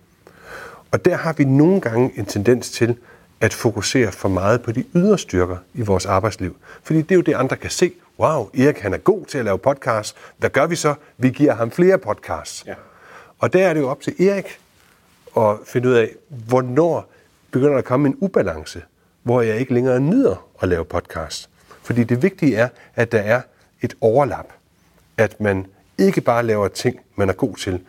Og der har vi nogle gange en tendens til at fokusere for meget på de ydre styrker i vores arbejdsliv. Fordi det er jo det, andre kan se. Wow, Erik han er god til at lave podcasts. Hvad gør vi så? Vi giver ham flere podcasts. Ja. Og der er det jo op til Erik at finde ud af, hvornår begynder der at komme en ubalance, hvor jeg ikke længere nyder at lave podcast. Fordi det vigtige er, at der er et overlap. At man ikke bare laver ting, man er god til,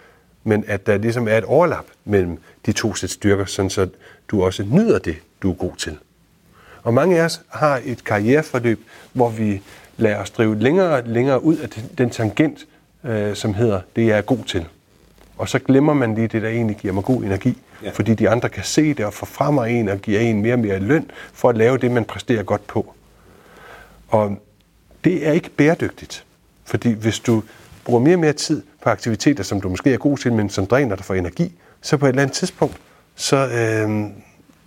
men at der ligesom er et overlap mellem de to sæt styrker, sådan så du også nyder det, du er god til. Og mange af os har et karriereforløb, hvor vi lader os drive længere og længere ud af den tangent, øh, som hedder, det jeg er god til. Og så glemmer man lige det, der egentlig giver mig god energi. Ja. Fordi de andre kan se det og forfremmer en og giver en mere og mere løn for at lave det, man præsterer godt på. Og det er ikke bæredygtigt. Fordi hvis du bruger mere og mere tid på aktiviteter, som du måske er god til, men som dræner dig for energi, så på et eller andet tidspunkt, så øh,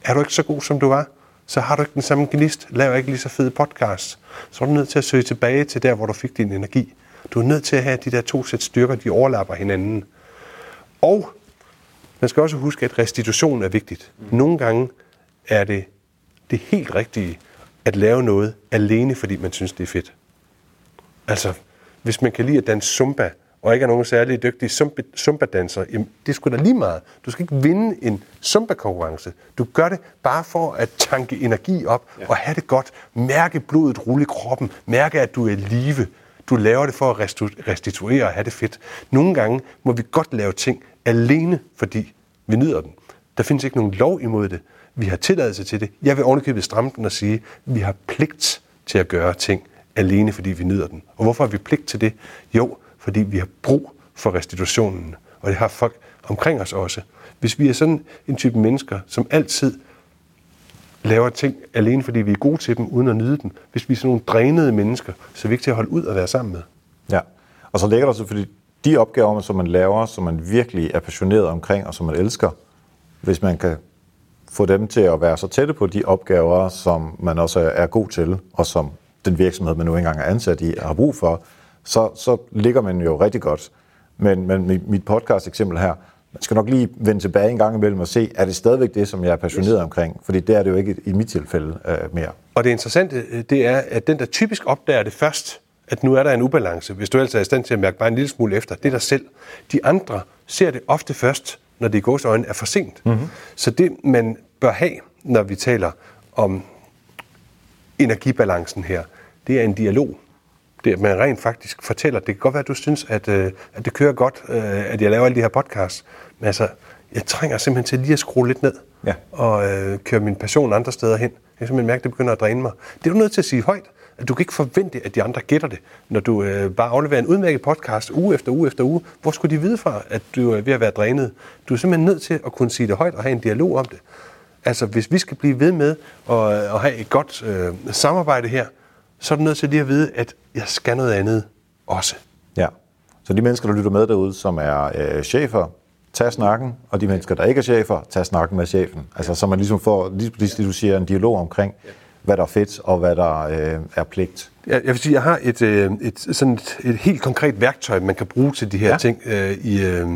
er du ikke så god, som du var. Så har du ikke den samme gnist, laver ikke lige så fede podcast. Så er du nødt til at søge tilbage til der, hvor du fik din energi. Du er nødt til at have de der to sæt styrker, de overlapper hinanden. Og man skal også huske, at restitution er vigtigt. Nogle gange er det det helt rigtige at lave noget alene, fordi man synes, det er fedt. Altså, hvis man kan lide at danse zumba, og ikke er nogen særlig dygtig zumba-danser, jamen, det skulle da lige meget. Du skal ikke vinde en zumba-konkurrence. Du gør det bare for at tanke energi op ja. og have det godt. Mærke blodet rulle i kroppen. Mærke, at du er live. Du laver det for at restituere og have det fedt. Nogle gange må vi godt lave ting alene, fordi vi nyder den. Der findes ikke nogen lov imod det. Vi har tilladelse til det. Jeg vil ovenikøbet stramme den og sige, at vi har pligt til at gøre ting alene, fordi vi nyder den. Og hvorfor har vi pligt til det? Jo, fordi vi har brug for restitutionen. Og det har folk omkring os også. Hvis vi er sådan en type mennesker, som altid laver ting alene, fordi vi er gode til dem, uden at nyde dem. Hvis vi er sådan nogle drænede mennesker, så er vi ikke til at holde ud og være sammen med. Ja, og så ligger der selvfølgelig de opgaver, som man laver, som man virkelig er passioneret omkring, og som man elsker, hvis man kan få dem til at være så tætte på de opgaver, som man også er god til, og som den virksomhed, man nu engang er ansat i, har brug for, så, så ligger man jo rigtig godt. Men, men mit podcast eksempel her, man skal nok lige vende tilbage en gang imellem og se, er det stadigvæk det, som jeg er passioneret yes. omkring? Fordi det er det jo ikke i mit tilfælde uh, mere. Og det interessante, øh, det er, at den, der typisk opdager det først, at nu er der en ubalance, hvis du altså er i stand til at mærke bare en lille smule efter, det er dig selv. De andre ser det ofte først, når det i gås øjne er for sent. Mm-hmm. Så det, man bør have, når vi taler om energibalancen her, det er en dialog. Det, man rent faktisk fortæller, det kan godt være, at du synes, at, øh, at det kører godt, øh, at jeg laver alle de her podcasts, men altså, jeg trænger simpelthen til lige at skrue lidt ned ja. og øh, køre min passion andre steder hen. Jeg kan simpelthen mærke, at det begynder at dræne mig. Det er du nødt til at sige højt. At du kan ikke forvente, at de andre gætter det, når du øh, bare afleverer en udmærket podcast uge efter uge efter uge. Hvor skulle de vide fra, at du er ved at være drænet? Du er simpelthen nødt til at kunne sige det højt og have en dialog om det. Altså, hvis vi skal blive ved med at, at have et godt øh, samarbejde her, så er du nødt til lige at vide, at jeg skal noget andet også. Ja. Så de mennesker, der lytter med derude, som er øh, chefer, tag snakken, og de mennesker, der ikke er chefer, tag snakken med chefen. Altså, så man ligesom får, lige det du siger, en dialog omkring, hvad der er fedt, og hvad der øh, er pligt. Jeg, jeg vil sige, jeg har et, øh, et, sådan et, et helt konkret værktøj, man kan bruge til de her ja. ting øh, i, øh,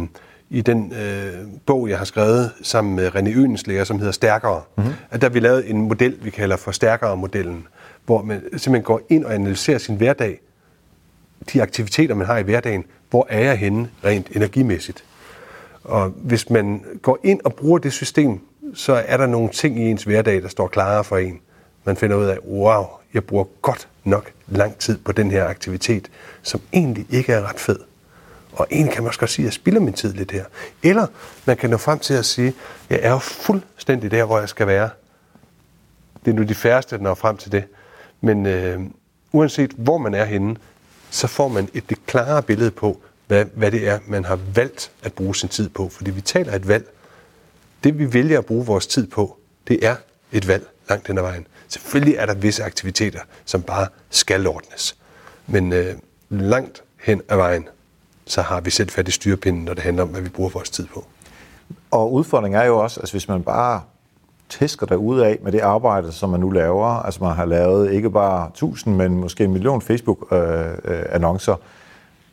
i den øh, bog, jeg har skrevet sammen med René Ønenslæger, som hedder Stærkere. Mm-hmm. At der vi lavet en model, vi kalder for Stærkere-modellen, hvor man simpelthen går ind og analyserer sin hverdag, de aktiviteter, man har i hverdagen, hvor er jeg henne rent energimæssigt. Og hvis man går ind og bruger det system, så er der nogle ting i ens hverdag, der står klarere for en. Man finder ud af, wow, jeg bruger godt nok lang tid på den her aktivitet, som egentlig ikke er ret fed. Og en kan man også godt sige, at jeg spilder min tid lidt her. Eller man kan nå frem til at sige, at jeg er jo fuldstændig der, hvor jeg skal være. Det er nu de færreste, der når frem til det. Men øh, uanset hvor man er henne, så får man et det klare billede på, hvad, hvad det er, man har valgt at bruge sin tid på. Fordi vi taler et valg. Det vi vælger at bruge vores tid på, det er et valg langt den ad vejen. Selvfølgelig er der visse aktiviteter, som bare skal ordnes. Men øh, langt hen ad vejen, så har vi selv fat i styrepinden, når det handler om, hvad vi bruger vores tid på. Og udfordringen er jo også, at hvis man bare tæsker der ud af med det arbejde, som man nu laver, altså man har lavet ikke bare 1000, men måske en million Facebook-annoncer,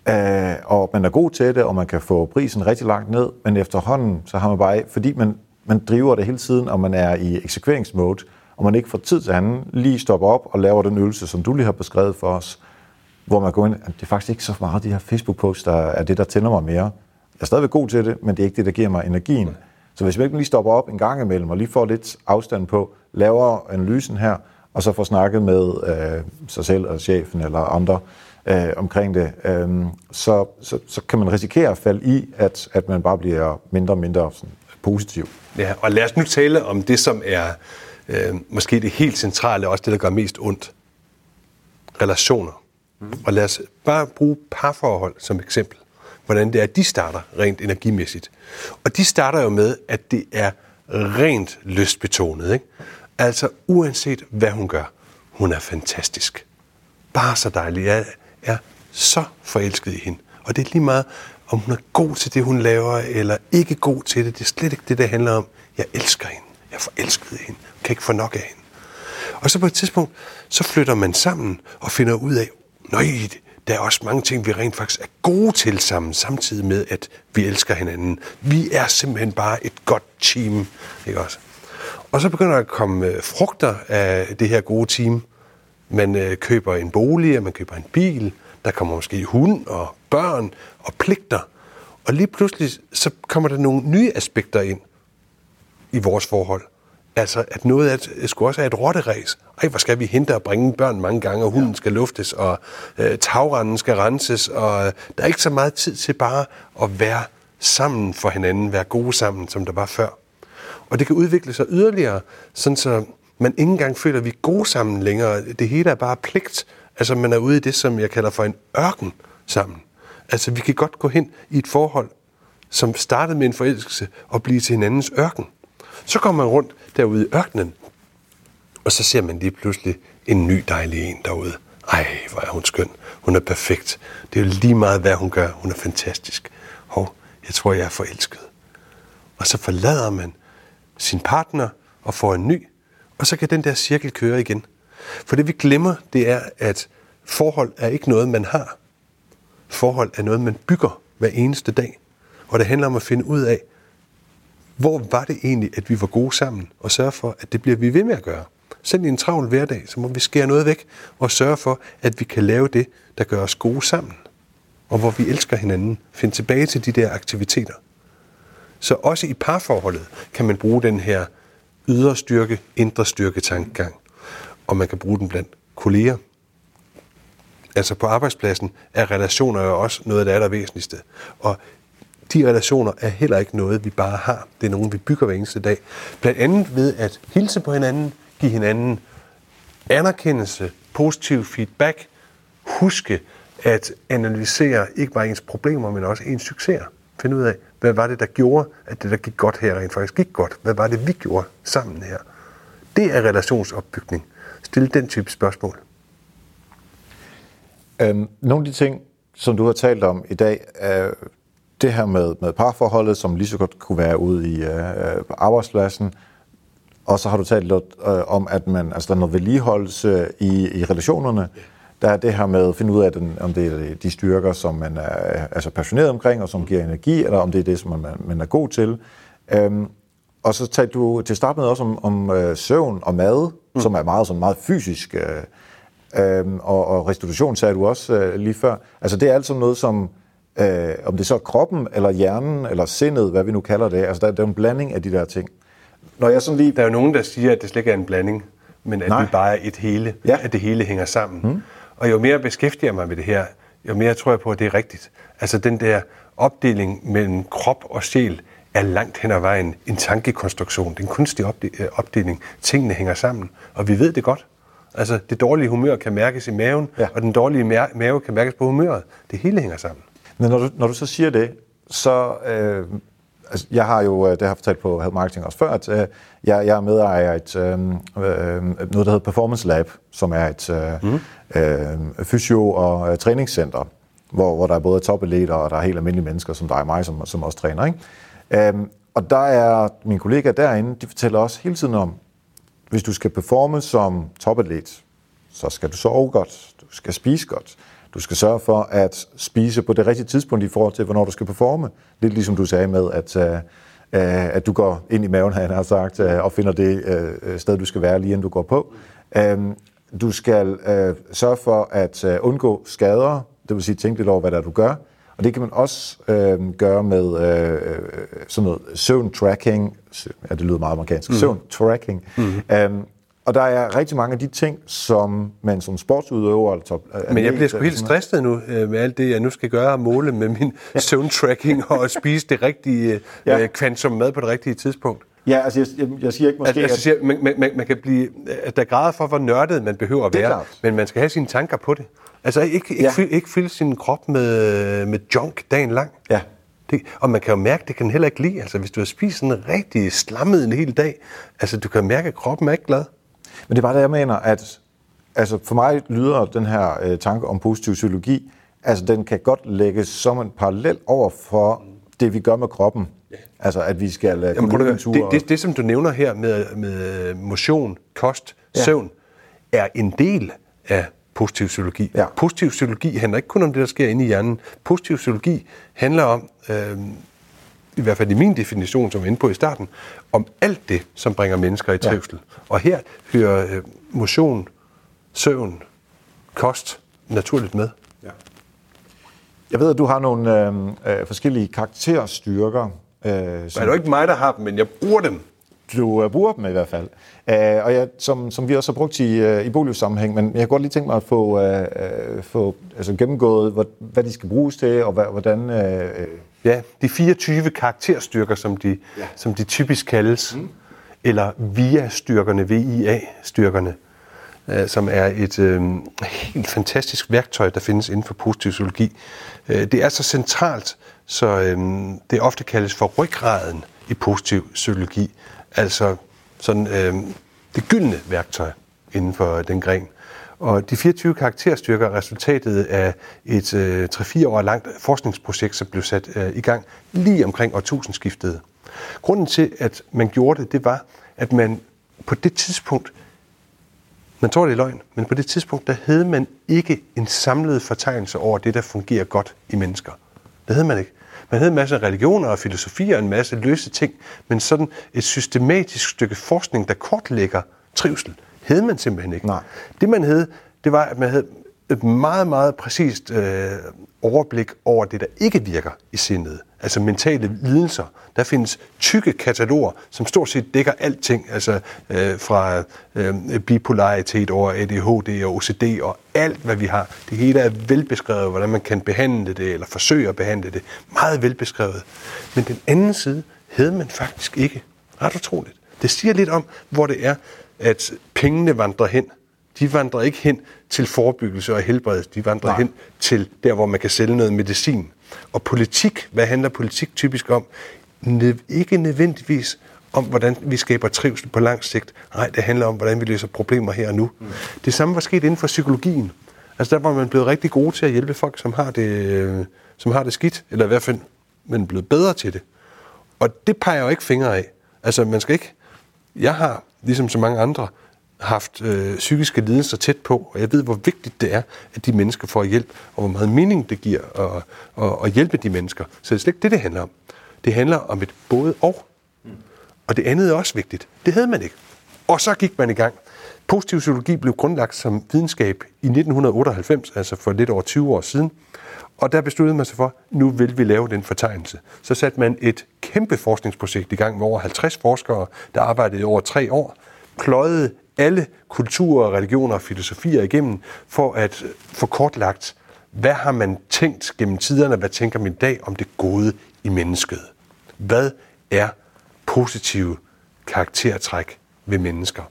øh, øh, øh, og man er god til det, og man kan få prisen rigtig langt ned, men efterhånden, så har man bare, fordi man, man driver det hele tiden, og man er i eksekveringsmode, og man ikke får tid til anden, lige stopper op og laver den øvelse, som du lige har beskrevet for os, hvor man går ind, det er faktisk ikke så meget de her Facebook-posts, der er det, der tænder mig mere. Jeg er stadigvæk god til det, men det er ikke det, der giver mig energien. Så hvis man ikke lige stopper op en gang imellem, og lige får lidt afstand på, laver analysen her, og så får snakket med øh, sig selv eller chefen eller andre, øh, omkring det, øh, så, så, så kan man risikere at falde i, at, at man bare bliver mindre og mindre sådan, positiv. Ja, og lad os nu tale om det, som er øh, måske det helt centrale, også det, der gør mest ondt. Relationer. Mm. Og lad os bare bruge parforhold som eksempel. Hvordan det er, at de starter rent energimæssigt. Og de starter jo med, at det er rent lystbetonet. Ikke? Altså uanset hvad hun gør, hun er fantastisk. Bare så dejlig. Jeg er så forelsket i hende. Og det er lige meget, om hun er god til det, hun laver, eller ikke god til det. Det er slet ikke det, det handler om. Jeg elsker hende. Jeg er forelsket i hende. Jeg kan ikke få nok af hende. Og så på et tidspunkt, så flytter man sammen og finder ud af, nøj, der er også mange ting, vi rent faktisk er gode til sammen, samtidig med, at vi elsker hinanden. Vi er simpelthen bare et godt team. Ikke også? Og så begynder der at komme øh, frugter af det her gode team. Man øh, køber en bolig, man køber en bil, der kommer måske hund og børn og pligter. Og lige pludselig, så kommer der nogle nye aspekter ind i vores forhold. Altså, at noget af skulle også have et rotteræs. Ej, hvor skal vi hente og bringe børn mange gange, og hunden skal luftes, og øh, tagranden skal renses, og øh, der er ikke så meget tid til bare at være sammen for hinanden, være gode sammen, som der var før. Og det kan udvikle sig yderligere, sådan så man ikke engang føler, at vi er gode sammen længere. Det hele er bare pligt. Altså, man er ude i det, som jeg kalder for en ørken sammen. Altså, vi kan godt gå hen i et forhold, som startede med en forelskelse, og blive til hinandens ørken. Så kommer man rundt derude i ørkenen, og så ser man lige pludselig en ny dejlig en derude. Ej, hvor er hun skøn. Hun er perfekt. Det er jo lige meget, hvad hun gør. Hun er fantastisk. Hov, jeg tror, jeg er forelsket. Og så forlader man sin partner og får en ny, og så kan den der cirkel køre igen. For det vi glemmer, det er, at forhold er ikke noget, man har. Forhold er noget, man bygger hver eneste dag. Og det handler om at finde ud af, hvor var det egentlig, at vi var gode sammen, og sørge for, at det bliver vi ved med at gøre. Selv i en travl hverdag, så må vi skære noget væk, og sørge for, at vi kan lave det, der gør os gode sammen. Og hvor vi elsker hinanden. Find tilbage til de der aktiviteter. Så også i parforholdet kan man bruge den her ydre styrke, indre styrke tankegang. Og man kan bruge den blandt kolleger. Altså på arbejdspladsen er relationer jo også noget af det allervæsentligste. Og de relationer er heller ikke noget, vi bare har. Det er nogen, vi bygger hver eneste dag. Blandt andet ved at hilse på hinanden, give hinanden anerkendelse, positiv feedback, huske at analysere ikke bare ens problemer, men også ens succeser. Finde ud af, hvad var det, der gjorde, at det, der gik godt her, rent faktisk gik godt? Hvad var det, vi gjorde sammen her? Det er relationsopbygning. Stil den type spørgsmål. Øhm, nogle af de ting, som du har talt om i dag, er det her med, med parforholdet, som lige så godt kunne være ude i øh, arbejdspladsen, og så har du talt lidt øh, om, at man, altså, der er noget vedligeholdelse i, i relationerne. Der er det her med at finde ud af, den, om det er de styrker, som man er altså passioneret omkring, og som giver energi, eller om det er det, som man, man er god til. Øhm, og så talte du til start med også om, om øh, søvn og mad, mm. som er meget, sådan meget fysisk. Øh, øh, og, og restitution sagde du også øh, lige før. Altså det er altså noget, som øh, om det så er kroppen, eller hjernen, eller sindet, hvad vi nu kalder det. Altså der, der er en blanding af de der ting. Når jeg sådan lige... Der er jo nogen, der siger, at det slet ikke er en blanding, men at Nej. det bare er et hele, ja. at det hele hænger sammen. Mm. Og jo mere beskæftiger jeg mig med det her, jo mere tror jeg på, at det er rigtigt. Altså den der opdeling mellem krop og sjæl er langt hen ad vejen en tankekonstruktion. Det er en kunstig øh, opdeling. Tingene hænger sammen, og vi ved det godt. Altså det dårlige humør kan mærkes i maven, ja. og den dårlige mave kan mærkes på humøret. Det hele hænger sammen. Men når du, når du så siger det, så... Øh, altså, jeg har jo, øh, det har jeg fortalt på Health Marketing også før, at øh, jeg, jeg er medejer af et, øh, øh, noget, der hedder Performance Lab, som er et øh, mm. øh, fysio- og øh, træningscenter, hvor, hvor der er både topatleter og der er helt almindelige mennesker, som dig og mig, som, som også træner. Ikke? Øh, og der er mine kollegaer derinde, de fortæller også hele tiden om, hvis du skal performe som topatlet, så skal du sove godt, du skal spise godt, du skal sørge for at spise på det rigtige tidspunkt i forhold til, hvornår du skal performe. Lidt ligesom du sagde med, at, uh, at du går ind i maven, han har sagt, uh, og finder det uh, sted, du skal være, lige inden du går på. Uh, du skal uh, sørge for at uh, undgå skader, det vil sige tænke lidt over, hvad det er, du gør. Og det kan man også øh, gøre med øh, sådan noget søvn-tracking. Ja, det lyder meget amerikansk. Mm. Søvn-tracking. Mm. Øhm, og der er rigtig mange af de ting, som man som sportsudøver... Altså, Men jeg bliver sgu helt stresset nu øh, med alt det, jeg nu skal gøre og måle med min ja. søvntracking og spise det rigtige ja. øh, kvantum mad på det rigtige tidspunkt. Ja, altså jeg, jeg, jeg siger ikke måske... Altså, altså, at... man, man, man kan blive... At der er grader for, hvor nørdet man behøver at være, men man skal have sine tanker på det. Altså ikke, ikke, ja. ikke fylde sin krop med, med junk dagen lang. Ja. Det, og man kan jo mærke, det kan den heller ikke lide. Altså hvis du har spist sådan en rigtig slammet en hel dag, altså du kan mærke, at kroppen er ikke glad. Men det er bare det, jeg mener, at altså for mig lyder den her øh, tanke om positiv psykologi, altså den kan godt lægges som en parallel over for det, vi gør med kroppen. Altså at vi skal uh, Jamen, det, det, det, det, som du nævner her med, med motion, kost, ja. søvn, er en del af positiv psykologi. Ja. Positiv psykologi handler ikke kun om det, der sker inde i hjernen. Positiv psykologi handler om, øh, i hvert fald i min definition, som vi inde på i starten, om alt det, som bringer mennesker i trivsel. Ja. Og her hører øh, motion, søvn, kost naturligt med. Ja. Jeg ved, at du har nogle øh, øh, forskellige karakterstyrker. Øh, som... Det er jo ikke mig, der har dem, men jeg bruger dem du uh, bruger dem i hvert fald. Uh, og jeg, som, som vi også har brugt i, i boligsammenhæng, men jeg har godt lige tænkt mig at få, uh, få altså gennemgået, hvad, hvad de skal bruges til, og hvad, hvordan... Uh, ja, de 24 karakterstyrker, som de, ja. som de typisk kaldes, mm. eller VIA-styrkerne, VIA-styrkerne, uh, som er et uh, helt fantastisk værktøj, der findes inden for positiv psykologi. Uh, det er så centralt, så uh, det ofte kaldes for ryggraden i positiv psykologi altså sådan øh, det gyldne værktøj inden for den gren. Og de 24 karakterstyrker er resultatet af et øh, 3-4 år langt forskningsprojekt, som blev sat øh, i gang lige omkring årtusindskiftet. Grunden til, at man gjorde det, det var, at man på det tidspunkt, man tror det er løgn, men på det tidspunkt, der havde man ikke en samlet fortegnelse over det, der fungerer godt i mennesker. Det havde man ikke. Man havde en masse religioner og filosofier og en masse løse ting, men sådan et systematisk stykke forskning, der kortlægger trivsel, havde man simpelthen ikke. Nej. Det man havde, det var, at man havde et meget, meget præcist øh, overblik over det, der ikke virker i sindet. Altså mentale lidelser. Der findes tykke kataloger, som stort set dækker alting. Altså øh, fra øh, bipolaritet over ADHD og OCD og alt, hvad vi har. Det hele er velbeskrevet, hvordan man kan behandle det, eller forsøge at behandle det. Meget velbeskrevet. Men den anden side havde man faktisk ikke. Ret utroligt. Det siger lidt om, hvor det er, at pengene vandrer hen de vandrer ikke hen til forebyggelse og helbredelse, de vandrer Nej. hen til der, hvor man kan sælge noget medicin. Og politik, hvad handler politik typisk om? Ikke nødvendigvis om, hvordan vi skaber trivsel på lang sigt. Nej, det handler om, hvordan vi løser problemer her og nu. Mm. Det samme var sket inden for psykologien. Altså der var man blevet rigtig gode til at hjælpe folk, som har det, som har det skidt, eller i hvert fald er blevet bedre til det. Og det peger jo ikke fingre af. Altså man skal ikke... Jeg har, ligesom så mange andre, haft øh, psykiske lidelser tæt på, og jeg ved, hvor vigtigt det er, at de mennesker får hjælp, og hvor meget mening det giver at, at, at hjælpe de mennesker. Så det er slet ikke det, det handler om. Det handler om et både og. Og det andet er også vigtigt. Det havde man ikke. Og så gik man i gang. Positiv psykologi blev grundlagt som videnskab i 1998, altså for lidt over 20 år siden. Og der besluttede man sig for, nu vil vi lave den fortegnelse. Så satte man et kæmpe forskningsprojekt i gang med over 50 forskere, der arbejdede i over tre år, pløjede alle kulturer, religioner og filosofier igennem, for at få kortlagt, hvad har man tænkt gennem tiderne, hvad tænker man i dag om det gode i mennesket? Hvad er positive karaktertræk ved mennesker?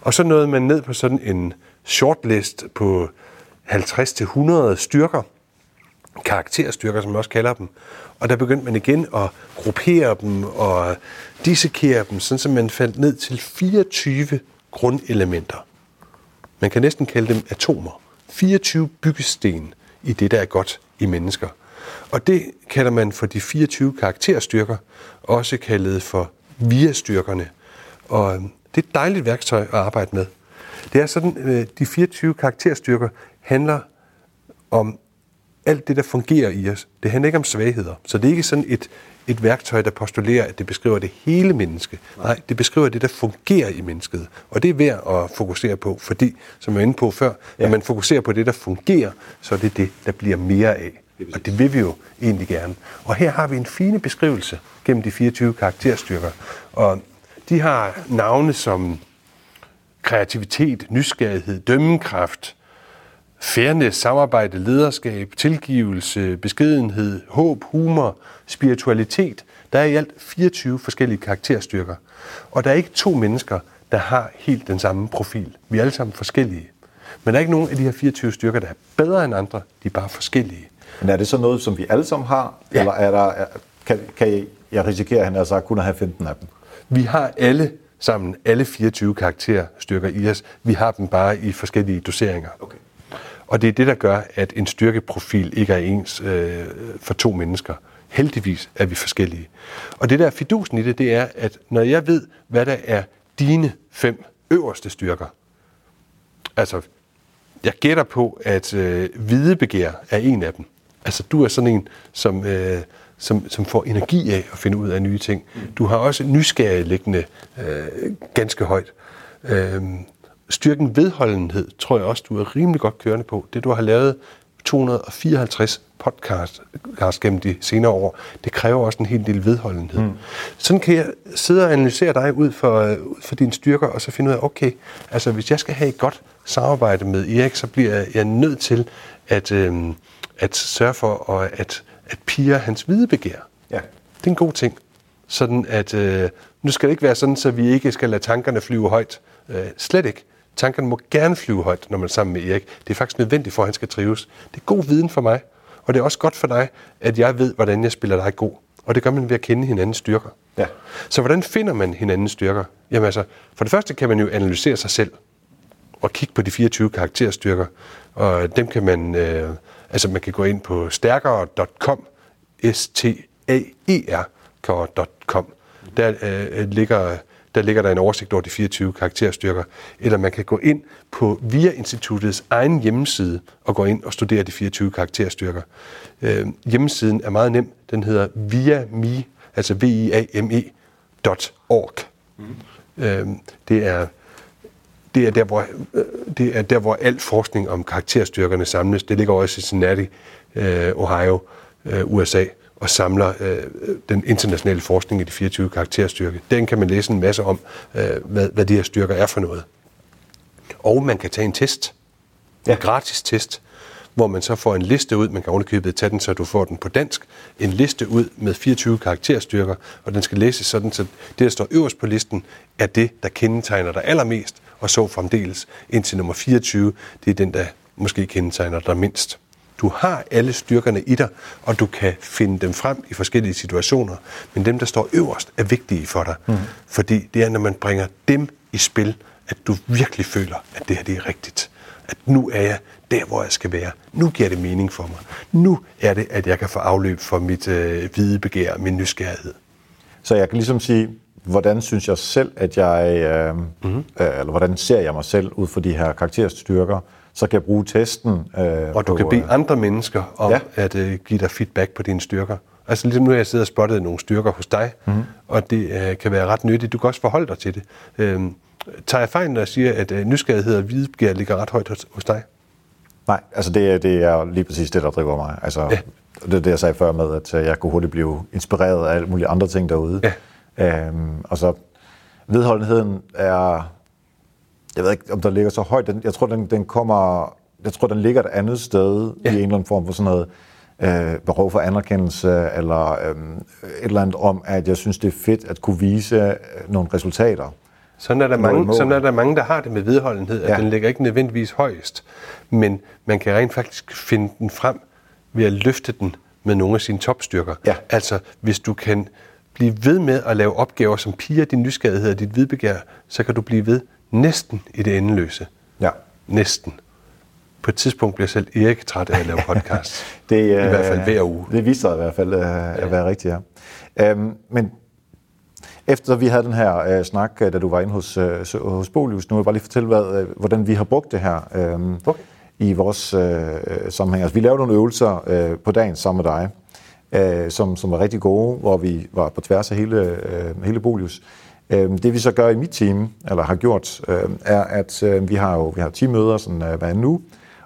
Og så nåede man ned på sådan en shortlist på 50-100 styrker, karakterstyrker, som man også kalder dem. Og der begyndte man igen at gruppere dem og dissekere dem, sådan som man faldt ned til 24 grundelementer. Man kan næsten kalde dem atomer. 24 byggesten i det, der er godt i mennesker. Og det kalder man for de 24 karakterstyrker, også kaldet for via-styrkerne. Og det er et dejligt værktøj at arbejde med. Det er sådan, øh, de 24 karakterstyrker handler om alt det, der fungerer i os. Det handler ikke om svagheder. Så det er ikke sådan et, et værktøj, der postulerer, at det beskriver det hele menneske. Nej, det beskriver det, der fungerer i mennesket. Og det er værd at fokusere på, fordi, som jeg var inde på før, ja. når man fokuserer på det, der fungerer, så er det det, der bliver mere af. Og det vil vi jo egentlig gerne. Og her har vi en fine beskrivelse gennem de 24 karakterstyrker. Og de har navne som kreativitet, nysgerrighed, dømmekraft, fairness, samarbejde, lederskab, tilgivelse, beskedenhed, håb, humor, spiritualitet. Der er i alt 24 forskellige karakterstyrker. Og der er ikke to mennesker, der har helt den samme profil. Vi er alle sammen forskellige. Men der er ikke nogen af de her 24 styrker, der er bedre end andre. De er bare forskellige. Men er det så noget, som vi alle sammen har? Ja. Eller er der, kan, kan jeg risikere, at han altså kun have 15 af dem? Vi har alle sammen, alle 24 karakterstyrker i os. Vi har dem bare i forskellige doseringer. Okay. Og det er det, der gør, at en styrkeprofil ikke er ens øh, for to mennesker. Heldigvis er vi forskellige. Og det der fidusen i det, det er, at når jeg ved, hvad der er dine fem øverste styrker, altså, jeg gætter på, at øh, hvidebegær er en af dem. Altså, du er sådan en, som, øh, som, som får energi af at finde ud af nye ting. Du har også nysgerrige liggende øh, ganske højt. Øh, styrken vedholdenhed, tror jeg også, du er rimelig godt kørende på. Det, du har lavet 254 podcast gennem de senere år, det kræver også en hel del vedholdenhed. Mm. Sådan kan jeg sidde og analysere dig ud for, ud for dine styrker, og så finde ud af, okay, altså hvis jeg skal have et godt samarbejde med Erik, så bliver jeg nødt til at, øh, at sørge for at, at, at pige hans hvide begær. Ja. Det er en god ting. Sådan at, øh, nu skal det ikke være sådan, så vi ikke skal lade tankerne flyve højt. Øh, slet ikke. Tankerne må gerne flyve højt, når man er sammen med Erik. Det er faktisk nødvendigt for, at han skal trives. Det er god viden for mig, og det er også godt for dig, at jeg ved, hvordan jeg spiller dig god. Og det gør man ved at kende hinandens styrker. Ja. Så hvordan finder man hinandens styrker? Jamen altså, for det første kan man jo analysere sig selv og kigge på de 24 karakterstyrker. Og dem kan man, øh, altså man kan gå ind på stærkere.com, s t a e. Der øh, ligger der ligger der en oversigt over de 24 karakterstyrker. Eller man kan gå ind på VIA Instituttets egen hjemmeside og gå ind og studere de 24 karakterstyrker. Øh, hjemmesiden er meget nem. Den hedder viame, altså v i a m e .org. Mm. Øh, det er det er der, hvor, øh, det er der, hvor al forskning om karakterstyrkerne samles. Det ligger også i Cincinnati, øh, Ohio, øh, USA og samler øh, den internationale forskning i de 24 karakterstyrke. Den kan man læse en masse om, øh, hvad, hvad de her styrker er for noget. Og man kan tage en test, ja. en gratis test, hvor man så får en liste ud, man kan ovenikøbet tage den, så du får den på dansk, en liste ud med 24 karakterstyrker, og den skal læses sådan, så det, der står øverst på listen, er det, der kendetegner dig allermest, og så fremdeles indtil nummer 24, det er den, der måske kendetegner dig mindst. Du har alle styrkerne i dig, og du kan finde dem frem i forskellige situationer. Men dem, der står øverst, er vigtige for dig. Mm. Fordi det er, når man bringer dem i spil, at du virkelig føler, at det her det er rigtigt. At nu er jeg der, hvor jeg skal være. Nu giver det mening for mig. Nu er det, at jeg kan få afløb for mit øh, hvide begær, min nysgerrighed. Så jeg kan ligesom sige, hvordan synes jeg selv, at jeg, øh, mm-hmm. øh, eller hvordan ser jeg mig selv ud for de her karakterstyrker, så kan jeg bruge testen. Øh, og du på, kan bede øh, andre mennesker om ja. at øh, give dig feedback på dine styrker. Altså ligesom nu har jeg siddet og spottet nogle styrker hos dig, mm-hmm. og det øh, kan være ret nyttigt. Du kan også forholde dig til det. Øh, tager jeg fejl, når jeg siger, at øh, nysgerrighed og hvidbegær ligger ret højt hos, hos dig? Nej, altså det, det er lige præcis det, der driver mig. Altså, ja. Det er det, jeg sagde før med, at øh, jeg kunne hurtigt blive inspireret af alle mulige andre ting derude. Ja. Øhm, og så vedholdenheden er jeg ved ikke, om der ligger så højt. Den, jeg tror, den, den kommer, jeg tror, den ligger et andet sted ja. i en eller anden form for sådan noget øh, behov for anerkendelse, eller øh, et eller andet om, at jeg synes, det er fedt at kunne vise øh, nogle resultater. Sådan er, der mange, sådan er der mange, der har det med vedholdenhed, at ja. den ligger ikke nødvendigvis højst, men man kan rent faktisk finde den frem ved at løfte den med nogle af sine topstyrker. Ja. Altså, hvis du kan blive ved med at lave opgaver, som piger din nysgerrighed og dit vidbegær, så kan du blive ved næsten i det endeløse. Ja. Næsten. På et tidspunkt bliver selv Erik træt af at lave podcast. det, I hvert fald hver uge. Det viser sig i hvert fald øh, at være rigtigt, ja. Øhm, men efter vi havde den her øh, snak, øh, da du var inde hos, øh, hos Bolius, nu vil jeg bare lige fortælle, hvad, øh, hvordan vi har brugt det her øh, okay i vores øh, øh, sammenhæng. Altså, vi lavede nogle øvelser øh, på dagen sammen med dig, øh, som, som var rigtig gode, hvor vi var på tværs af hele, øh, hele Bolius. Øh, det vi så gør i mit team, eller har gjort, øh, er, at øh, vi har jo vi har teammøder sådan, øh, hver nu,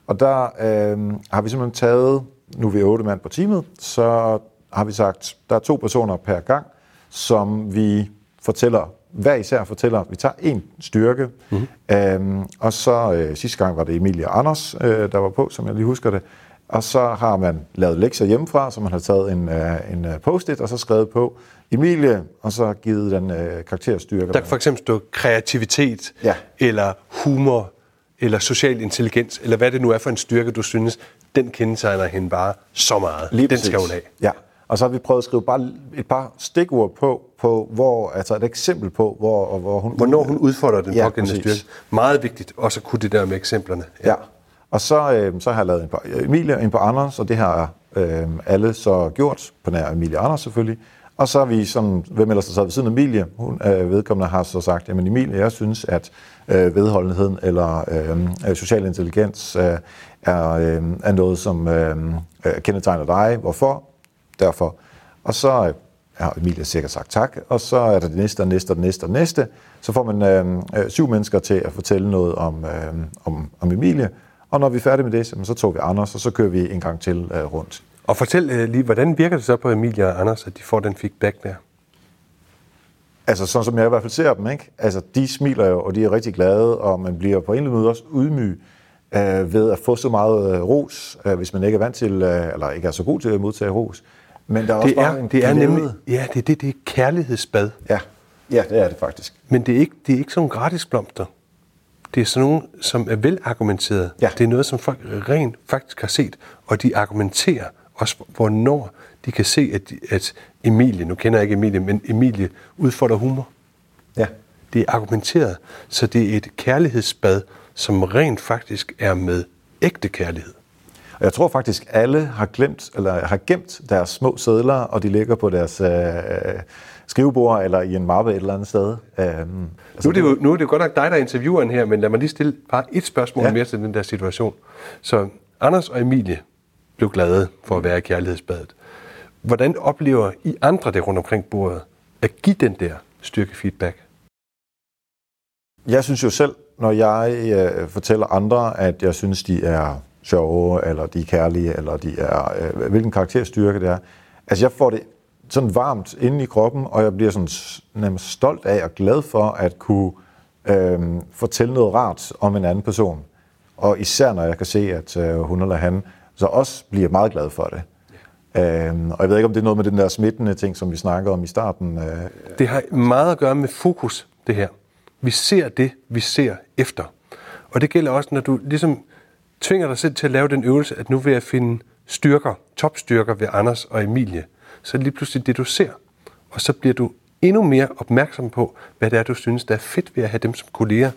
og der øh, har vi simpelthen taget, nu er vi otte mand på teamet, så har vi sagt, der er to personer per gang, som vi fortæller hver især fortæller, vi tager en styrke, mm-hmm. øhm, og så øh, sidste gang var det Emilie og Anders, øh, der var på, som jeg lige husker det, og så har man lavet lektier hjemmefra, så man har taget en, øh, en øh, post-it, og så skrevet på Emilie, og så givet den øh, karakterstyrke. Der kan for eksempel stå kreativitet, Ja. eller humor, eller social intelligens, eller hvad det nu er for en styrke, du synes, den kendetegner hende bare så meget. Lige den præcis. skal hun have. Ja, og så har vi prøvet at skrive bare et par stikord på, på hvor, altså et eksempel på, hvor, hvor hun... Hvornår hun udfordrer den Ja, pågældende styrke. Meget vigtigt også at kunne det der med eksemplerne. Ja, og så, øh, så har jeg lavet en på Emilie og en på Anders, og det har øh, alle så gjort, på nær Emilie og Anders selvfølgelig. Og så har vi sådan, hvem ellers der sad ved siden af Emilie, hun øh, vedkommende har så sagt, jamen Emilie, jeg synes, at øh, vedholdenheden eller øh, øh, social intelligens øh, er, øh, er noget, som øh, øh, kendetegner dig. Hvorfor? Derfor. Og så øh, har Emilie sikkert sagt tak, og så er der det næste og næste og næste og næste. Så får man øh, øh, syv mennesker til at fortælle noget om, øh, om, om Emilie, og når vi er færdige med det, så- så tog vi Anders, og så kører vi en gang til øh, rundt. Og fortæl øh, lige, hvordan virker det så på Emilie og Anders, at de får den feedback der? Altså sådan som jeg i hvert fald ser dem, ikke? Altså de smiler jo, og de er rigtig glade, og man bliver på en eller anden måde også ydmyg øh, ved at få så meget øh, ros, øh, hvis man ikke er vant til, øh, eller ikke er så god til at modtage ros. Men der er også Det bare er, en det er nemlig, ja, det er det, det er kærlighedsbad. Ja. ja, det er det faktisk. Men det er ikke, det er ikke sådan gratis blomster. Det er sådan nogle, som er velargumenteret. Ja. Det er noget, som folk rent faktisk har set, og de argumenterer også, hvornår de kan se, at, at Emilie, nu kender jeg ikke Emilie, men Emilie udfordrer humor. Ja. Det er argumenteret, så det er et kærlighedsbad, som rent faktisk er med ægte kærlighed. Og jeg tror faktisk, alle har glemt, eller har gemt deres små sædler, og de ligger på deres øh, skrivebord eller i en mappe et eller andet sted. Øhm, Nu er, det jo, nu er det jo godt nok dig, der er intervieweren her, men lad mig lige stille bare et spørgsmål Ja. mere til den der situation. Så Anders og Emilie blev glade for at være i kærlighedsbadet. Hvordan oplever I andre der rundt omkring bordet at give den der styrkefeedback? Jeg synes jo selv, når jeg øh, fortæller andre, at jeg synes, de er sjove, eller de er kærlige, eller de er, øh, hvilken karakterstyrke det er. Altså jeg får det sådan varmt inde i kroppen, og jeg bliver sådan nærmest stolt af og glad for at kunne øh, fortælle noget rart om en anden person. Og især når jeg kan se, at øh, hun eller han så også bliver meget glad for det. Øhm, og jeg ved ikke, om det er noget med den der smittende ting, som vi snakkede om i starten. Øh, Det har meget at gøre med fokus, det her. Vi ser det, vi ser efter. Og det gælder også, når du ligesom tvinger dig selv til at lave den øvelse, at nu vil jeg finde styrker, topstyrker ved Anders og Emilie. Så er det lige pludselig det, du ser. Og så bliver du endnu mere opmærksom på, hvad det er, du synes, der er fedt ved at have dem som kolleger.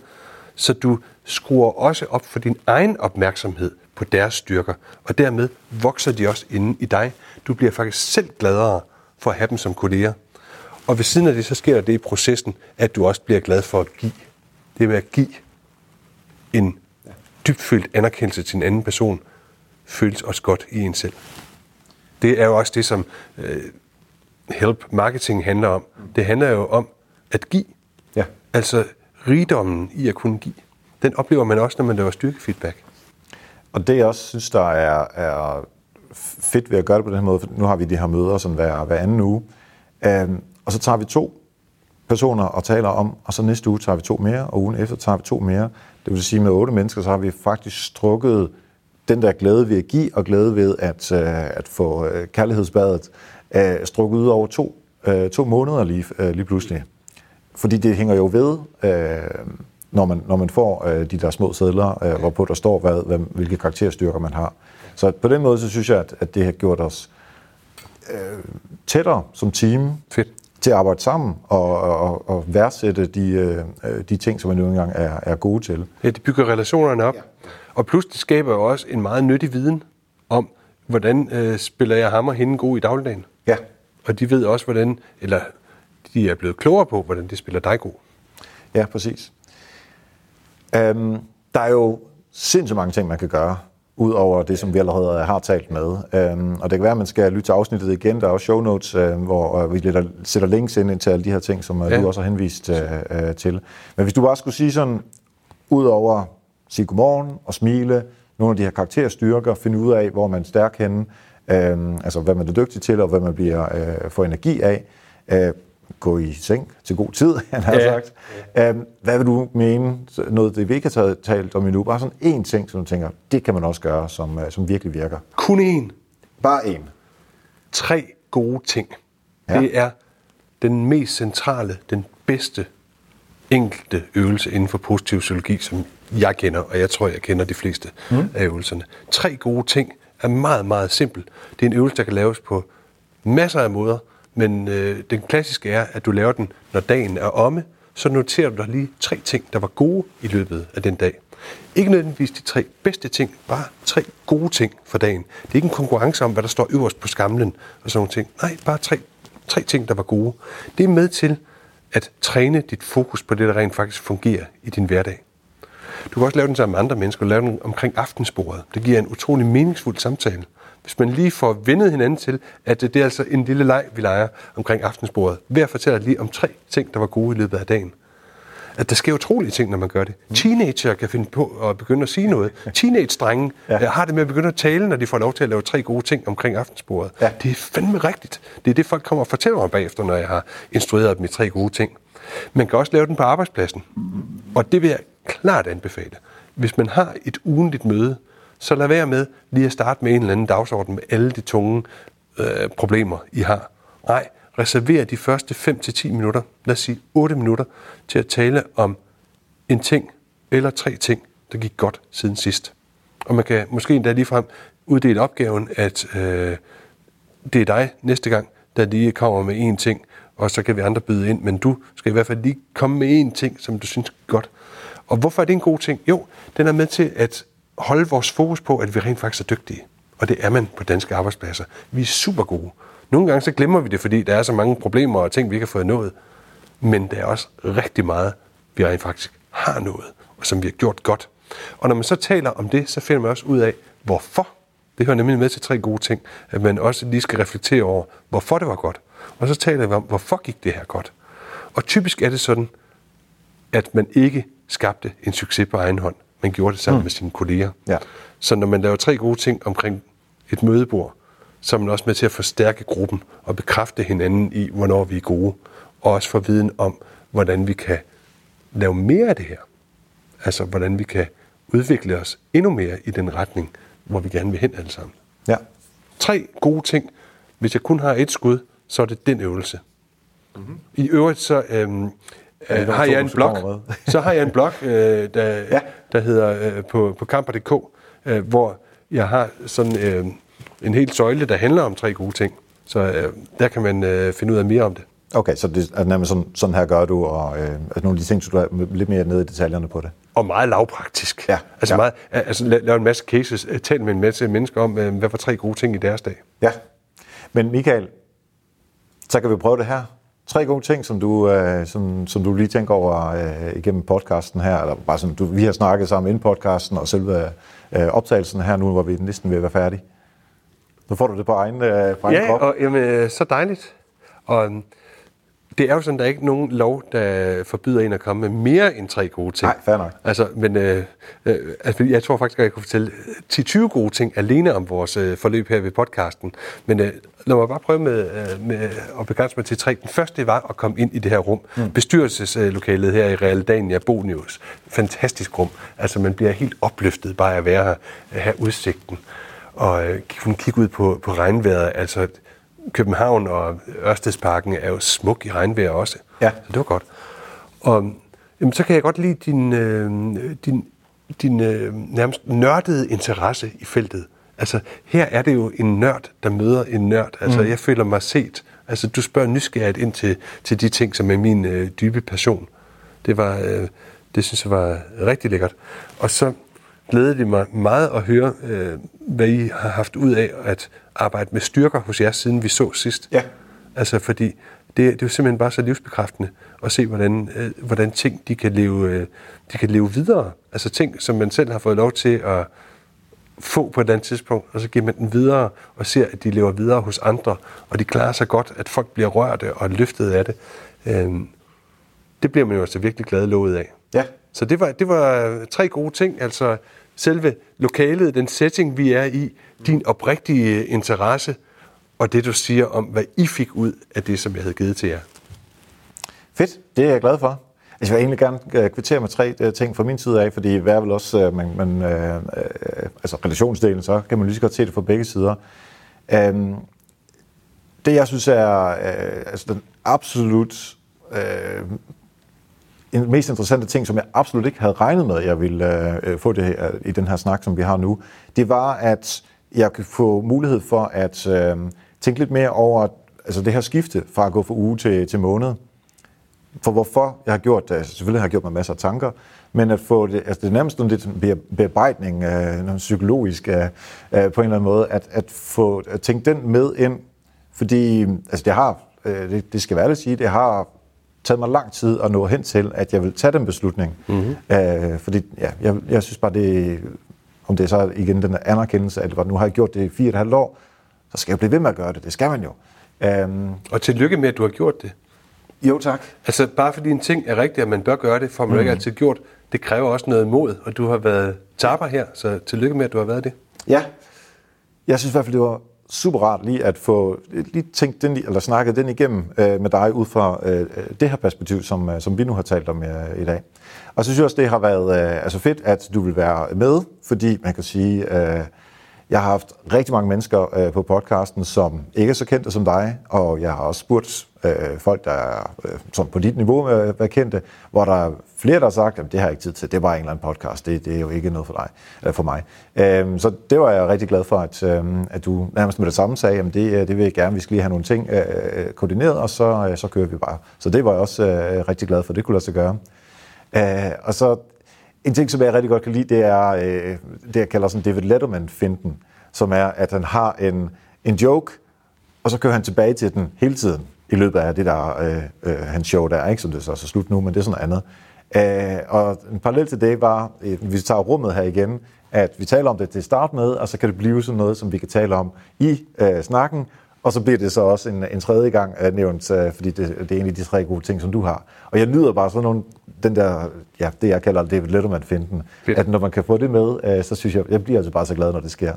Så du skruer også op for din egen opmærksomhed på deres styrker, og dermed vokser de også inde i dig. Du bliver faktisk selv gladere for at have dem som kolleger. Og ved siden af det, så sker der det i processen, at du også bliver glad for at give. Det med at give en dybfølt anerkendelse til en anden person, føles også godt i en selv. Det er jo også det, som øh, help marketing handler om. Det handler jo om at give. ja. Altså rigdommen i at kunne give. Den oplever man også, når man laver styrkefeedback. Og det jeg også synes, der er, er fedt ved at gøre det på den her måde, for nu har vi de her møder sådan hver, hver anden uge, øhm, og så tager vi to personer og taler om, og så næste uge tager vi to mere, og ugen efter tager vi to mere. Det vil sige, med otte mennesker, så har vi faktisk strukket den der glæde ved at give, og glæde ved at, øh, at få øh, kærlighedsbadet øh, strukket ud over to, to måneder lige, lige pludselig. Fordi det hænger jo ved, når, man, når man får de der små sædler, hvorpå der står, hvad, hvad, hvilke karakterstyrker man har. Så på den måde, så synes jeg, at, at det har gjort os øh, tættere som team Fedt til at arbejde sammen og, og, og værdsætte de, øh, de ting, som man nu engang er, er gode til. Ja, det bygger relationerne op. Ja. Og plus, det skaber jo også en meget nyttig viden om, hvordan øh, spiller jeg ham og hende god i dagligdagen. Ja. Og de ved også, hvordan, eller de er blevet klogere på, hvordan det spiller dig god. Ja, præcis. Um, der er jo sindssygt mange ting, man kan gøre, ud over det, som vi allerede har talt med. Um, og det kan være, at man skal lytte til afsnittet igen. Der er også show notes, uh, hvor uh, vi sætter, sætter links ind til alle de her ting, som uh, Ja. du også har henvist uh, uh, til. Men hvis du bare skulle sige sådan, ud over sige godmorgen og smile, nogle af de her karakterstyrker, finde ud af, hvor man er stærk henne, um, altså hvad man er dygtig til, og hvad man bliver uh, får energi af. Uh, gå i seng til god tid, han har ja. sagt. Um, hvad vil du mene, noget det vi ikke har talt om endnu, bare sådan en ting, som du tænker, det kan man også gøre, som, uh, som virkelig virker? Kun én. Bare en. Tre gode ting. Ja. Det er den mest centrale, den bedste enkelte øvelse inden for positiv psykologi, som jeg kender, og jeg tror, jeg kender de fleste mm. af øvelserne. Tre gode ting er meget, meget simpel. Det er en øvelse, der kan laves på masser af måder, men øh, den klassiske er, at du laver den, når dagen er omme, så noterer du dig lige tre ting, der var gode i løbet af den dag. Ikke nødvendigvis de tre bedste ting, bare tre gode ting for dagen. Det er ikke en konkurrence om, hvad der står øverst på skamlen og sådan nogle ting. Nej, bare tre, tre ting, der var gode. Det er med til at træne dit fokus på det, der rent faktisk fungerer i din hverdag. Du kan også lave den sammen med andre mennesker, og lave den omkring aftensbordet. Det giver en utrolig meningsfuld samtale. Hvis man lige får vendet hinanden til, at det er altså en lille leg, vi leger omkring aftensbordet. Ved at fortælle lige om tre ting, der var gode i løbet af dagen. At der sker utrolige ting, når man gør det. Mm. Teenager kan finde på at begynde at sige noget. Teenage-drenge ja. har det med at begynde at tale, når de får lov til at lave tre gode ting omkring aftensbordet. Ja. Det er fandme rigtigt. Det er det, folk kommer og fortæller mig bagefter, når jeg har instrueret dem i tre gode ting. Man kan også lave den på arbejdspladsen. Og det vil jeg klart anbefale. Hvis man har et ugenligt møde, så lad være med lige at starte med en eller anden dagsorden med alle de tunge øh, problemer, I har. Nej, reserver de første 5-10 minutter, lad os sige 8 minutter, til at tale om en ting eller tre ting, der gik godt siden sidst. Og man kan måske endda ligefrem uddele opgaven, at øh, det er dig næste gang, der lige kommer med en ting, og så kan vi andre byde ind, men du skal i hvert fald lige komme med en ting, som du synes er godt. Og hvorfor er det en god ting? Jo, den er med til at holde vores fokus på, at vi rent faktisk er dygtige. Og det er man på danske arbejdspladser. Vi er super gode. Nogle gange så glemmer vi det, fordi der er så mange problemer og ting, vi ikke har fået nået. Men der er også rigtig meget, vi rent faktisk har nået, og som vi har gjort godt. Og når man så taler om det, så finder man også ud af, hvorfor. Det hører nemlig med til tre gode ting, at man også lige skal reflektere over, hvorfor det var godt. Og så taler vi om, hvorfor gik det her godt. Og typisk er det sådan, at man ikke skabte en succes på egen hånd. Man gjorde det sammen mm. med sine kolleger. Ja. Så når man laver tre gode ting omkring et mødebord, så er man også med til at forstærke gruppen og bekræfte hinanden i, hvornår vi er gode. Og også få viden om, hvordan vi kan lave mere af det her. Altså, hvordan vi kan udvikle os endnu mere i den retning, hvor vi gerne vil hen alle sammen. Ja. Tre gode ting. Hvis jeg kun har et skud, så er det den øvelse. Mm-hmm. I øvrigt så øhm, øh, har jeg en blog, så har jeg en blog, øh, der, ja. der hedder øh, på, på kamper.dk, øh, hvor jeg har sådan øh, en helt søjle, der handler om tre gode ting. Så øh, der kan man øh, finde ud af mere om det. Okay, så det er nærmest sådan, sådan her gør du, og øh, altså nogle af de ting, så du er lidt mere nede i detaljerne på det. Og meget lavpraktisk. Ja. Altså, ja. Meget, altså lave en masse cases, tale med en masse mennesker om, øh, hvad var tre gode ting i deres dag. Ja. Men Michael, så kan vi prøve det her. Tre gode ting, som du, øh, som, som du lige tænker over øh, igennem podcasten her, eller bare sådan, du, vi har snakket sammen inden podcasten, og selve øh, optagelsen her nu, hvor vi næsten ved at være færdige. Nu får du det på egen, øh, på egen ja, krop. Ja, og jamen, øh, så dejligt. Og det er jo sådan, der er ikke nogen lov, der forbyder en at komme med mere end tre gode ting. Nej, fair nok. Altså, men øh, øh, altså, jeg tror faktisk, at jeg kunne fortælle 10-20 gode ting alene om vores øh, forløb her ved podcasten. Men øh, lad mig bare prøve med, øh, med at begrænse mig til tre. Den første var at komme ind i det her rum. Mm. Bestyrelseslokalet her i Realdania Bonius. Fantastisk rum. Altså, man bliver helt opløftet bare at være her, have udsigten og øh, kunne kigge ud på, på regnvejret. Altså, København og Ørstedsparken er jo smuk i regnvejr også. Ja. Så det var godt. Og jamen, så kan jeg godt lide din, øh, din, din øh, nærmest nørdede interesse i feltet. Altså, her er det jo en nørd, der møder en nørd. Altså, mm. jeg føler mig set. Altså, du spørger nysgerrigt ind til, til de ting, som er min øh, dybe passion. Det var, øh, det synes jeg var rigtig lækkert. Og så glædede det mig meget at høre, øh, hvad I har haft ud af at arbejde med styrker hos jer, siden vi så sidst. Ja. Altså, fordi det, det er jo simpelthen bare så livsbekræftende at se, hvordan, øh, hvordan ting de kan, leve, øh, de kan leve videre. Altså ting, som man selv har fået lov til at få på et andet tidspunkt, og så giver man den videre og ser, at de lever videre hos andre, og de klarer sig godt, at folk bliver rørte og løftet af det. Øh, det bliver man jo altså virkelig glad lovet af. Ja. Så det var, det var tre gode ting, altså selve lokalet, den setting, vi er i, din oprigtige øh, interesse, og det du siger om, hvad I fik ud af det, som jeg havde givet til jer. Fedt, det er jeg glad for. Altså, jeg vil egentlig gerne øh, kvittere med tre øh, ting fra min side af, fordi hver vel også, man, man, øh, altså relationsdelen, så kan man lige så godt se det fra begge sider. Øhm, det, jeg synes er øh, altså den absolut øh, en mest interessante ting, som jeg absolut ikke havde regnet med, at jeg ville øh, få det her, i den her snak, som vi har nu, det var, at jeg kan få mulighed for at øh, tænke lidt mere over altså det her skifte fra at gå fra uge til, til måned. For hvorfor jeg har gjort det, altså selvfølgelig har jeg gjort mig masser af tanker, men at få det, altså det er nærmest lidt bearbejdning, øh, noget psykologisk øh, øh, på en eller anden måde, at, at få at tænke den med ind, fordi altså det har, øh, det, det skal være at sige, det har taget mig lang tid at nå hen til, at jeg vil tage den beslutning. Mm-hmm. Øh, fordi ja, jeg, jeg synes bare, det om det er så igen den anerkendelse, at nu har jeg gjort det i fire og et halvt år, så skal jeg blive ved med at gøre det. Det skal man jo. Um, og tillykke med, at du har gjort det. Jo, tak. Altså, bare fordi en ting er rigtigt, at man bør gøre det, får man mm. ikke altid gjort. Det kræver også noget mod, og du har været taber her, så tillykke med, at du har været det. Ja. Jeg synes i hvert fald, det var super rart lige at få øh, lige tænkt den, eller snakket den igennem øh, med dig ud fra øh, øh, det her perspektiv, som, øh, som vi nu har talt om øh, i dag. Og så synes jeg også, det har været øh, altså fedt, at du vil være med, fordi man kan sige, øh, jeg har haft rigtig mange mennesker øh, på podcasten, som ikke er så kendte som dig, og jeg har også spurgt øh, folk, der er øh, som på dit niveau øh, er kendte, hvor der er flere, der har sagt, at det har jeg ikke tid til, det er bare en eller anden podcast, det, det er jo ikke noget for dig, eller for mig. Øh, så det var jeg rigtig glad for, at, øh, at du nærmest med det samme sagde, at det, øh, det vil jeg gerne, vi skal lige have nogle ting øh, øh, koordineret, og så, øh, så kører vi bare. Så det var jeg også øh, rigtig glad for, det kunne lade sig gøre. Øh, og så en ting, som jeg rigtig godt kan lide, det er øh, det, jeg kalder sådan David Letterman-finten, som er, at han har en, en joke, og så kører han tilbage til den hele tiden i løbet af det der, øh, øh, hans show der, ikke som det så er så slut nu, men det er sådan noget andet. Øh, og en parallel til det var, øh, vi tager rummet her igen, at vi taler om det til start med, og så kan det blive sådan noget, som vi kan tale om i øh, snakken, og så bliver det så også en, en tredje gang øh, nævnt, øh, fordi det, det er en af de tre gode ting, som du har. Og jeg nyder bare sådan nogle, den der, ja, det jeg kalder David Letterman-finden, at når man kan få det med, øh, så synes jeg, jeg bliver altså bare så glad, når det sker.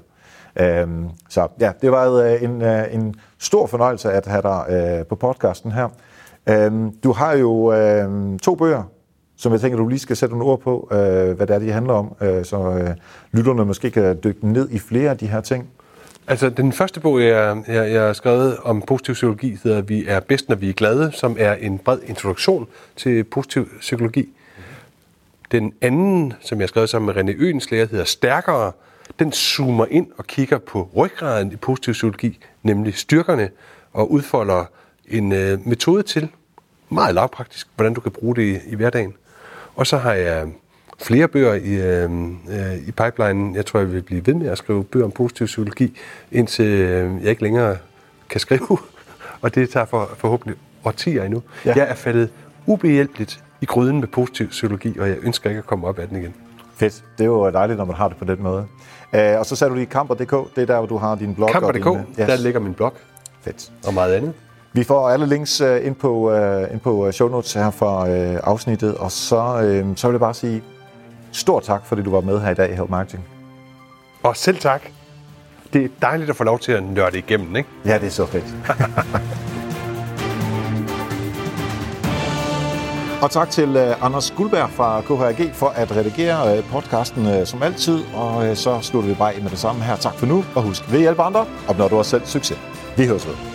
Øhm, så ja, det var øh, en, øh, en stor fornøjelse at have dig øh, på podcasten her. Øhm, du har jo øh, to bøger, som jeg tænker, du lige skal sætte nogle ord på, øh, hvad det er, de handler om, øh, så øh, lytterne måske kan dykke ned i flere af de her ting. Altså, den første bog, jeg, jeg, jeg har skrevet om positiv psykologi, hedder Vi er bedst, når vi er glade, som er en bred introduktion til positiv psykologi. Den anden, som jeg har skrevet sammen med René Øenslæger, hedder Stærkere, den zoomer ind og kigger på ryggraden i positiv psykologi, nemlig styrkerne, og udfolder en øh, metode til, meget lavpraktisk, hvordan du kan bruge det i, i hverdagen. Og så har jeg flere bøger i, øh, øh, i pipelinen. Jeg tror, jeg vil blive ved med at skrive bøger om positiv psykologi, indtil øh, jeg ikke længere kan skrive. Og det tager for, forhåbentlig årtier endnu. Ja. Jeg er faldet ubehjælpeligt i gryden med positiv psykologi, og jeg ønsker ikke at komme op af den igen. Fedt. Det er jo dejligt, når man har det på den måde. Uh, og så sagde du lige kamper.dk, det er der, hvor du har din blog. Kamper.dk, din, yes. der ligger min blog. Fedt. Og meget andet. Vi får alle links uh, ind på, uh, ind på show notes her uh, afsnittet, og så, så vil jeg bare sige stor tak, fordi du var med her i dag i Help Marketing. Og selv tak. Det er dejligt at få lov til at nørde igennem, ikke? Ja, det er så fedt. Og tak til uh, Anders Guldberg fra KHRG for at redigere uh, podcasten uh, som altid. Og så slutter vi bare med det samme her. Tak for nu, og husk, ved hjælpe andre, opnår du også selv succes. Vi høres ved.